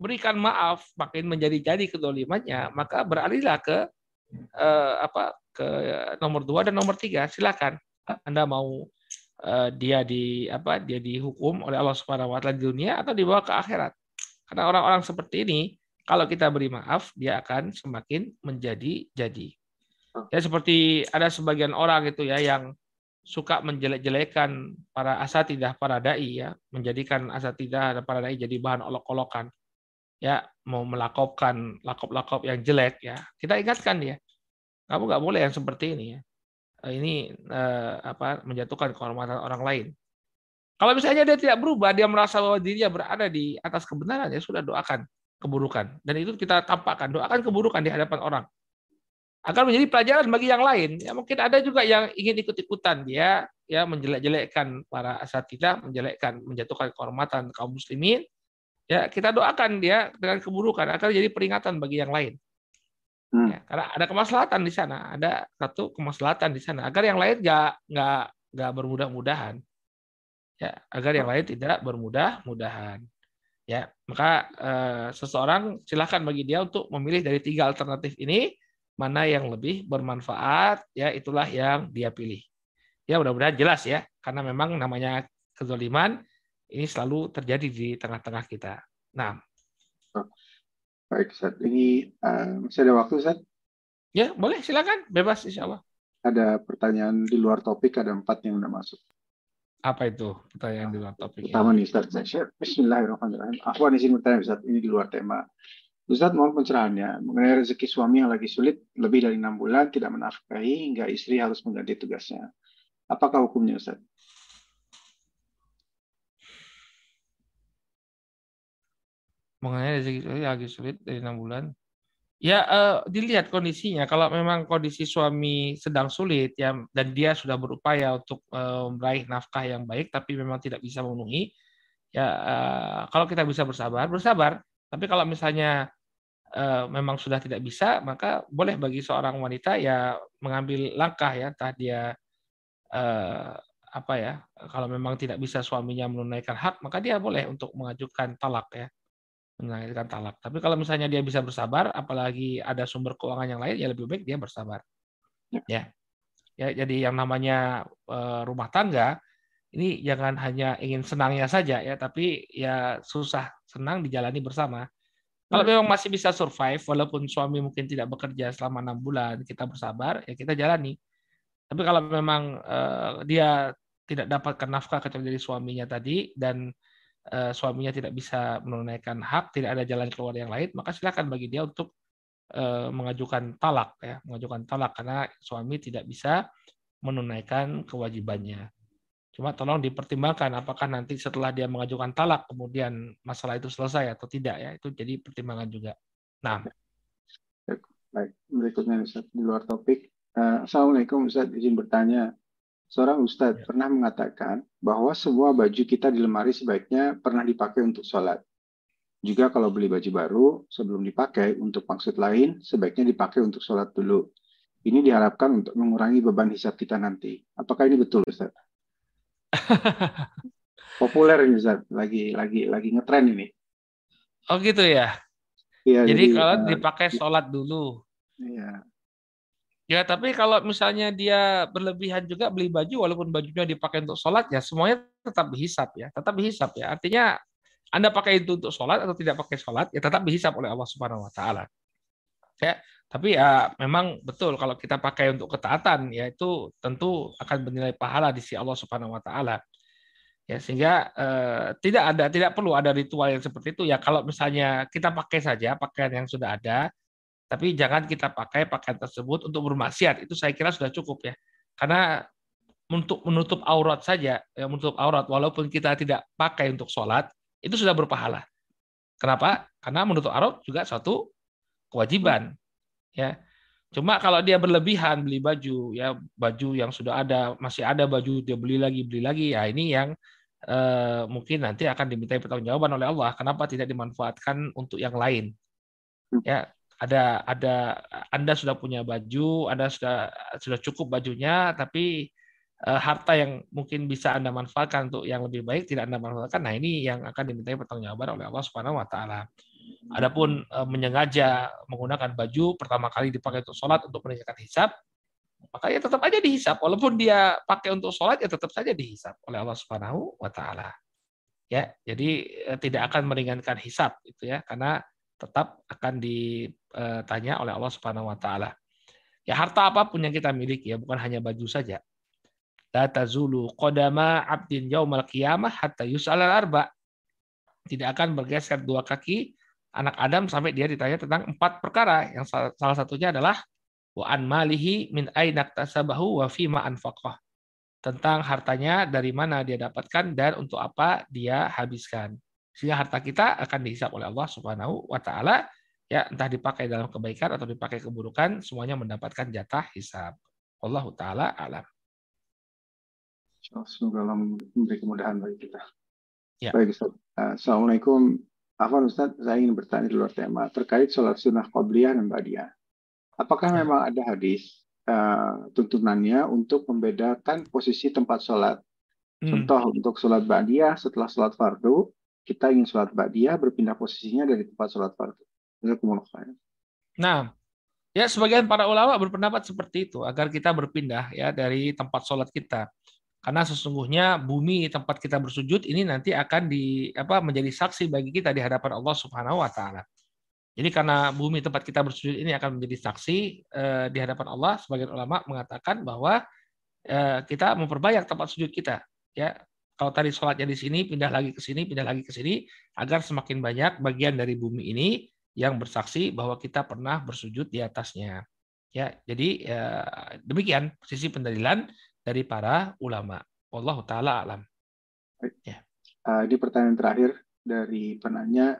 [SPEAKER 1] berikan maaf, makin menjadi-jadi kedolimannya, maka beralihlah ke eh, apa ke nomor dua dan nomor tiga. Silakan. Anda mau eh, dia di apa dia dihukum oleh Allah Subhanahu Wa Taala di dunia atau dibawa ke akhirat. Karena orang-orang seperti ini, kalau kita beri maaf, dia akan semakin menjadi jadi. Ya seperti ada sebagian orang itu ya yang suka menjelek-jelekan para asatidah, para dai ya, menjadikan asatidah dan para dai jadi bahan olok-olokan. Ya, mau melakopkan lakop-lakop yang jelek ya. Kita ingatkan dia. Kamu nggak boleh yang seperti ini ya. Ini uh, apa menjatuhkan kehormatan orang lain. Kalau misalnya dia tidak berubah, dia merasa bahwa dirinya berada di atas kebenaran, ya sudah doakan keburukan. Dan itu kita tampakkan, doakan keburukan di hadapan orang. Akan menjadi pelajaran bagi yang lain. Ya mungkin ada juga yang ingin ikut-ikutan dia ya menjelek-jelekkan para asatidah, menjelekkan, menjatuhkan kehormatan kaum muslimin. Ya, kita doakan dia dengan keburukan akan jadi peringatan bagi yang lain. Hmm. Ya, karena ada kemaslahatan di sana, ada satu kemaslahatan di sana agar yang lain nggak nggak nggak bermudah-mudahan. Ya agar yang lain tidak bermudah-mudahan. Ya maka eh, seseorang silahkan bagi dia untuk memilih dari tiga alternatif ini mana yang lebih bermanfaat ya itulah yang dia pilih. Ya mudah-mudahan jelas ya karena memang namanya kezaliman ini selalu terjadi di tengah-tengah kita. Nah
[SPEAKER 2] baik saat ini uh, masih ada waktu saat
[SPEAKER 1] ya boleh silakan bebas insya Allah
[SPEAKER 2] ada pertanyaan di luar topik ada empat yang sudah masuk
[SPEAKER 1] apa itu pertanyaan di luar topik?
[SPEAKER 2] Pertama nih Ustaz, saya share. Bismillahirrahmanirrahim. Aku izin bertanya Ustaz, ini di luar tema. Ustaz mohon pencerahannya mengenai rezeki suami yang lagi sulit lebih dari enam bulan tidak menafkahi hingga istri harus mengganti tugasnya. Apakah hukumnya Ustaz?
[SPEAKER 1] Mengenai rezeki yang lagi sulit dari enam bulan Ya uh, dilihat kondisinya. Kalau memang kondisi suami sedang sulit ya dan dia sudah berupaya untuk uh, meraih nafkah yang baik tapi memang tidak bisa memenuhi, ya uh, kalau kita bisa bersabar, bersabar. Tapi kalau misalnya uh, memang sudah tidak bisa, maka boleh bagi seorang wanita ya mengambil langkah ya, entah dia uh, apa ya, kalau memang tidak bisa suaminya menunaikan hak, maka dia boleh untuk mengajukan talak ya mengakhirkan talak. Tapi kalau misalnya dia bisa bersabar, apalagi ada sumber keuangan yang lain, ya lebih baik dia bersabar. Ya. Ya, ya jadi yang namanya uh, rumah tangga ini jangan hanya ingin senangnya saja ya, tapi ya susah senang dijalani bersama. Kalau memang masih bisa survive, walaupun suami mungkin tidak bekerja selama enam bulan, kita bersabar, ya kita jalani. Tapi kalau memang uh, dia tidak dapatkan nafkah kecuali dari suaminya tadi dan suaminya tidak bisa menunaikan hak, tidak ada jalan keluar yang lain, maka silakan bagi dia untuk uh, mengajukan talak ya, mengajukan talak karena suami tidak bisa menunaikan kewajibannya. Cuma tolong dipertimbangkan apakah nanti setelah dia mengajukan talak kemudian masalah itu selesai atau tidak ya, itu jadi pertimbangan juga. Nah,
[SPEAKER 2] baik berikutnya Ustaz di luar topik. Uh, Assalamualaikum Ustaz izin bertanya Seorang ustadz ya. pernah mengatakan bahwa semua baju kita di lemari sebaiknya pernah dipakai untuk sholat. Juga kalau beli baju baru, sebelum dipakai untuk maksud lain, sebaiknya dipakai untuk sholat dulu. Ini diharapkan untuk mengurangi beban hisap kita nanti. Apakah ini betul, Ustaz? (laughs) Populer ini, Ustaz. Lagi lagi lagi ngetren ini.
[SPEAKER 1] Oh gitu ya? Iya, jadi, jadi kalau uh, dipakai sholat dulu. Iya. Ya, tapi kalau misalnya dia berlebihan juga beli baju, walaupun bajunya dipakai untuk sholat, ya semuanya tetap dihisap ya, tetap dihisap ya. Artinya Anda pakai itu untuk sholat atau tidak pakai sholat, ya tetap dihisap oleh Allah Subhanahu Wa Taala. Ya, tapi ya memang betul kalau kita pakai untuk ketaatan, ya itu tentu akan bernilai pahala di sisi Allah Subhanahu Wa Taala. Ya, sehingga eh, tidak ada, tidak perlu ada ritual yang seperti itu. Ya, kalau misalnya kita pakai saja pakaian yang sudah ada, tapi jangan kita pakai pakaian tersebut untuk bermaksiat. Itu saya kira sudah cukup ya. Karena untuk menutup aurat saja, ya menutup aurat walaupun kita tidak pakai untuk sholat, itu sudah berpahala. Kenapa? Karena menutup aurat juga suatu kewajiban. Ya. Cuma kalau dia berlebihan beli baju, ya baju yang sudah ada, masih ada baju dia beli lagi, beli lagi, ya ini yang eh, mungkin nanti akan dimintai pertanggungjawaban oleh Allah. Kenapa tidak dimanfaatkan untuk yang lain? Ya, ada ada Anda sudah punya baju, Anda sudah sudah cukup bajunya, tapi uh, harta yang mungkin bisa Anda manfaatkan untuk yang lebih baik tidak Anda manfaatkan. Nah, ini yang akan dimintai pertanggungjawaban oleh Allah Subhanahu wa taala. Adapun uh, menyengaja menggunakan baju pertama kali dipakai untuk sholat untuk meningkatkan hisap, maka ya tetap aja dihisap. Walaupun dia pakai untuk sholat, ya tetap saja dihisap oleh Allah Subhanahu wa taala. Ya, jadi uh, tidak akan meringankan hisap itu ya, karena tetap akan ditanya oleh Allah Subhanahu wa taala. Ya harta apa pun yang kita miliki ya bukan hanya baju saja. La tazulu qadama 'abdin yaumal qiyamah hatta yus'al arba. Tidak akan bergeser dua kaki anak Adam sampai dia ditanya tentang empat perkara. Yang salah satunya adalah wa an malihi min aina tasabahu wa fi ma anfaqah. Tentang hartanya dari mana dia dapatkan dan untuk apa dia habiskan. Sehingga harta kita akan dihisap oleh Allah Subhanahu wa taala ya entah dipakai dalam kebaikan atau dipakai keburukan semuanya mendapatkan jatah hisab. Allah taala alam.
[SPEAKER 2] Semoga Allah memberi kemudahan bagi kita. Ya. Baik Ustaz. Assalamualaikum. Afwan Ustaz, saya ingin bertanya di luar tema terkait sholat sunnah qabliyah dan ba'diyah. Apakah ya. memang ada hadis uh, tuntunannya untuk membedakan posisi tempat sholat? Hmm. Contoh untuk sholat ba'diyah setelah sholat fardu, kita ingin sholat ba'diyah berpindah posisinya dari tempat sholat fardu.
[SPEAKER 1] Nah, ya sebagian para ulama berpendapat seperti itu agar kita berpindah ya dari tempat sholat kita. Karena sesungguhnya bumi tempat kita bersujud ini nanti akan di apa menjadi saksi bagi kita di hadapan Allah Subhanahu wa taala. Jadi karena bumi tempat kita bersujud ini akan menjadi saksi eh, di hadapan Allah, sebagian ulama mengatakan bahwa eh, kita memperbanyak tempat sujud kita. Ya, kalau tadi sholatnya di sini, pindah lagi ke sini, pindah lagi ke sini, agar semakin banyak bagian dari bumi ini yang bersaksi bahwa kita pernah bersujud di atasnya. Ya, jadi ya, demikian sisi pendalilan dari para ulama. Allah taala alam.
[SPEAKER 2] Ya. Uh, di pertanyaan terakhir dari penanya,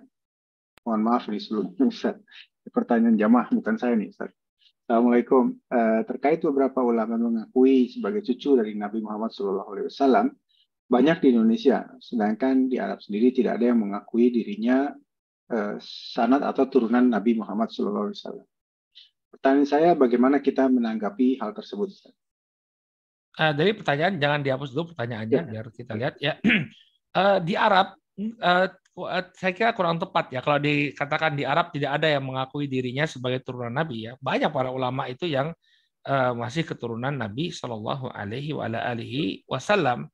[SPEAKER 2] mohon maaf nih sebelumnya (laughs) Ustaz. Pertanyaan jamaah bukan saya nih Ustaz. Assalamualaikum. Uh, terkait beberapa ulama mengakui sebagai cucu dari Nabi Muhammad SAW, banyak di Indonesia, sedangkan di Arab sendiri tidak ada yang mengakui dirinya uh, sanat atau turunan Nabi Muhammad SAW. Pertanyaan saya, bagaimana kita menanggapi hal tersebut?
[SPEAKER 1] Uh, dari pertanyaan jangan dihapus dulu pertanyaannya ya. biar kita lihat ya. uh, (clears throat) di Arab uh, saya kira kurang tepat ya kalau dikatakan di Arab tidak ada yang mengakui dirinya sebagai turunan Nabi ya. Banyak para ulama itu yang uh, masih keturunan Nabi Shallallahu Alaihi Wasallam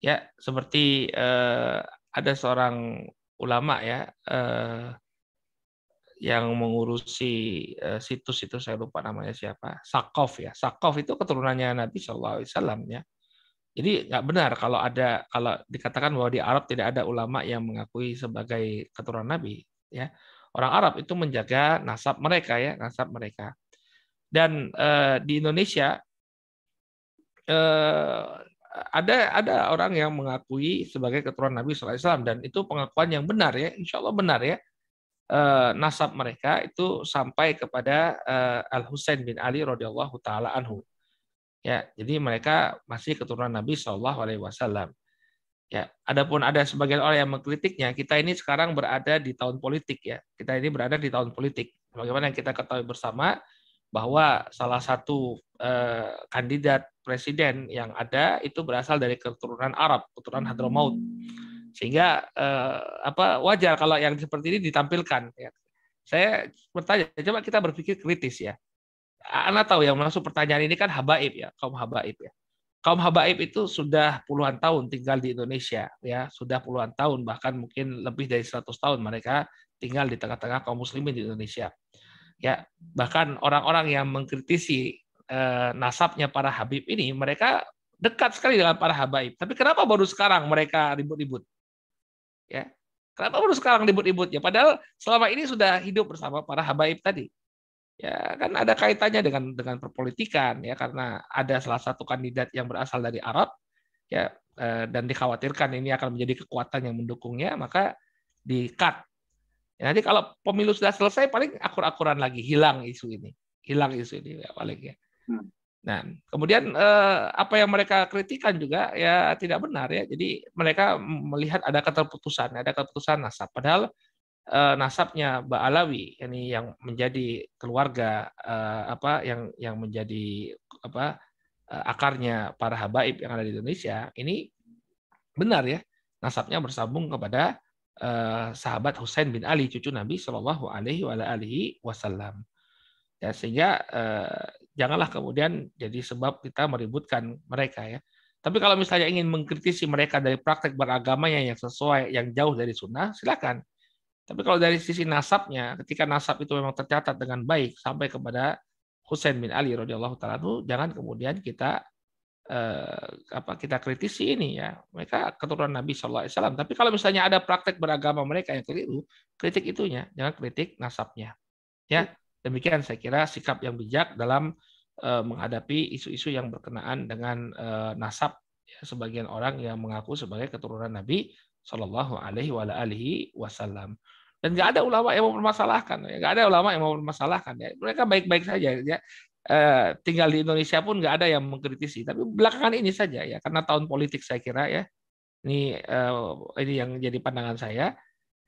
[SPEAKER 1] ya seperti uh, ada seorang ulama ya uh, yang mengurusi uh, situs itu saya lupa namanya siapa Sakov ya. Sakov itu keturunannya Nabi Shallallahu Alaihi Wasallam ya. Jadi nggak benar kalau ada kalau dikatakan bahwa di Arab tidak ada ulama yang mengakui sebagai keturunan Nabi ya. Orang Arab itu menjaga nasab mereka ya nasab mereka. Dan uh, di Indonesia uh, ada ada orang yang mengakui sebagai keturunan Nabi SAW dan itu pengakuan yang benar ya Insya Allah benar ya uh, nasab mereka itu sampai kepada uh, Al Husain bin Ali radhiyallahu taala anhu. Ya, jadi mereka masih keturunan Nabi Shallallahu alaihi wasallam. Ya, adapun ada sebagian orang yang mengkritiknya, kita ini sekarang berada di tahun politik ya. Kita ini berada di tahun politik. Bagaimana yang kita ketahui bersama bahwa salah satu eh, kandidat presiden yang ada itu berasal dari keturunan Arab, keturunan Hadramaut sehingga eh, apa wajar kalau yang seperti ini ditampilkan ya. Saya bertanya, coba kita berpikir kritis ya. Anda tahu yang masuk pertanyaan ini kan habaib ya, kaum habaib ya. Kaum habaib itu sudah puluhan tahun tinggal di Indonesia ya, sudah puluhan tahun bahkan mungkin lebih dari 100 tahun mereka tinggal di tengah-tengah kaum muslimin di Indonesia. Ya, bahkan orang-orang yang mengkritisi eh, nasabnya para habib ini mereka dekat sekali dengan para habaib. Tapi kenapa baru sekarang mereka ribut-ribut? Ya. Kenapa baru sekarang ribut-ribut ya? Padahal selama ini sudah hidup bersama para habaib tadi. Ya, kan ada kaitannya dengan dengan perpolitikan ya karena ada salah satu kandidat yang berasal dari Arab ya eh, dan dikhawatirkan ini akan menjadi kekuatan yang mendukungnya, maka di-cut. Ya, nanti kalau pemilu sudah selesai paling akur-akuran lagi hilang isu ini. Hilang isu ini ya paling ya. Hmm. Nah, kemudian eh, apa yang mereka kritikan juga ya tidak benar ya. Jadi mereka melihat ada keterputusan, ada keterputusan nasab. Padahal eh, nasabnya Mbak Alawi ini yang menjadi keluarga eh, apa yang yang menjadi apa eh, akarnya para habaib yang ada di Indonesia ini benar ya nasabnya bersambung kepada eh, sahabat Husain bin Ali cucu Nabi Shallallahu Alaihi Wasallam. Ya, sehingga eh, janganlah kemudian jadi sebab kita meributkan mereka ya. Tapi kalau misalnya ingin mengkritisi mereka dari praktek beragamanya yang sesuai, yang jauh dari sunnah, silakan. Tapi kalau dari sisi nasabnya, ketika nasab itu memang tercatat dengan baik sampai kepada Husain bin Ali radhiyallahu taala jangan kemudian kita eh, apa kita kritisi ini ya. Mereka keturunan Nabi Shallallahu alaihi wasallam. Tapi kalau misalnya ada praktek beragama mereka yang keliru, kritik itunya, jangan kritik nasabnya. Ya. Demikian saya kira sikap yang bijak dalam uh, menghadapi isu-isu yang berkenaan dengan uh, nasab ya, sebagian orang yang mengaku sebagai keturunan Nabi Shallallahu Alaihi Wasallam. Dan nggak ada ulama yang mempermasalahkan, ya. nggak ada ulama yang mempermasalahkan. Ya. Mereka baik-baik saja. Ya. Uh, tinggal di Indonesia pun nggak ada yang mengkritisi. Tapi belakangan ini saja ya, karena tahun politik saya kira ya, ini uh, ini yang jadi pandangan saya.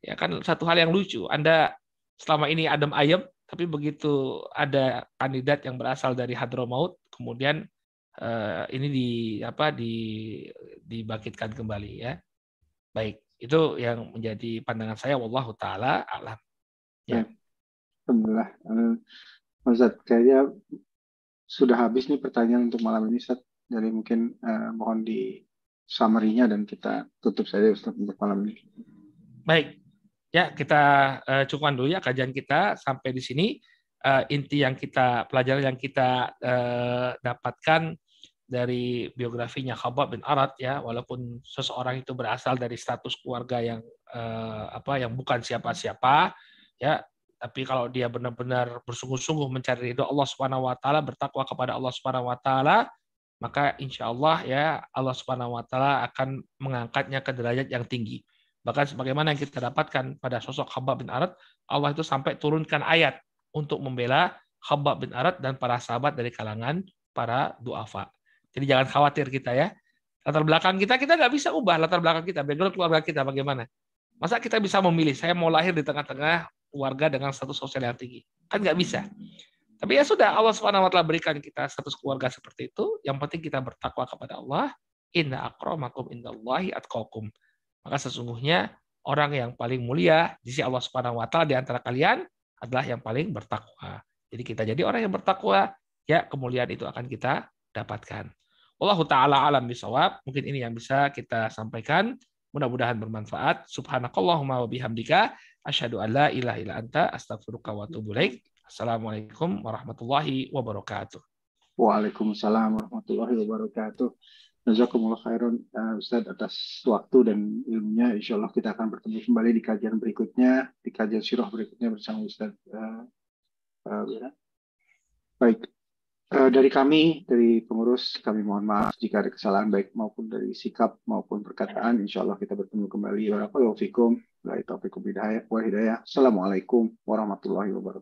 [SPEAKER 1] Ya kan satu hal yang lucu. Anda selama ini adem ayem, tapi begitu ada kandidat yang berasal dari Hadramaut, kemudian uh, ini di apa di dibangkitkan kembali ya. Baik, itu yang menjadi pandangan saya wallahu taala alam.
[SPEAKER 2] Ya. Alhamdulillah. Ustaz, kayaknya sudah habis nih pertanyaan untuk malam ini Ustaz. Jadi mungkin uh, mohon di summary-nya dan kita tutup saja Ustaz untuk malam ini.
[SPEAKER 1] Baik. Ya, kita uh, cukupkan dulu ya kajian kita sampai di sini. Uh, inti yang kita pelajari yang kita uh, dapatkan dari biografinya Khabab bin Arad ya walaupun seseorang itu berasal dari status keluarga yang eh, apa yang bukan siapa-siapa ya tapi kalau dia benar-benar bersungguh-sungguh mencari ridho Allah Subhanahu wa taala bertakwa kepada Allah Subhanahu wa taala maka insya Allah ya Allah Subhanahu wa taala akan mengangkatnya ke derajat yang tinggi bahkan sebagaimana yang kita dapatkan pada sosok Khabab bin Arad Allah itu sampai turunkan ayat untuk membela Khabab bin Arad dan para sahabat dari kalangan para duafa jadi jangan khawatir kita ya. Latar belakang kita, kita nggak bisa ubah latar belakang kita, background keluarga kita bagaimana. Masa kita bisa memilih, saya mau lahir di tengah-tengah keluarga dengan status sosial yang tinggi. Kan nggak bisa. Tapi ya sudah, Allah taala berikan kita status keluarga seperti itu. Yang penting kita bertakwa kepada Allah. Inna akramakum indallahi atqakum. Maka sesungguhnya orang yang paling mulia di sisi Allah Subhanahu wa taala di antara kalian adalah yang paling bertakwa. Jadi kita jadi orang yang bertakwa, ya kemuliaan itu akan kita dapatkan. Allah taala alam bisawab. Mungkin ini yang bisa kita sampaikan. Mudah-mudahan bermanfaat. Subhanakallahumma wa bihamdika asyhadu an la ilaha illa anta astaghfiruka wa atubu. Assalamualaikum warahmatullahi wabarakatuh.
[SPEAKER 2] Waalaikumsalam warahmatullahi wabarakatuh. Jazakumullah khairan uh, Ustaz atas waktu dan ilmunya. Insya Allah kita akan bertemu kembali di kajian berikutnya, di kajian sirah berikutnya bersama Ustaz. Uh, uh, baik. Eh, dari kami, dari pengurus, kami mohon maaf jika ada kesalahan baik maupun dari sikap maupun perkataan. Insya Allah kita bertemu kembali. Assalamualaikum warahmatullahi wabarakatuh.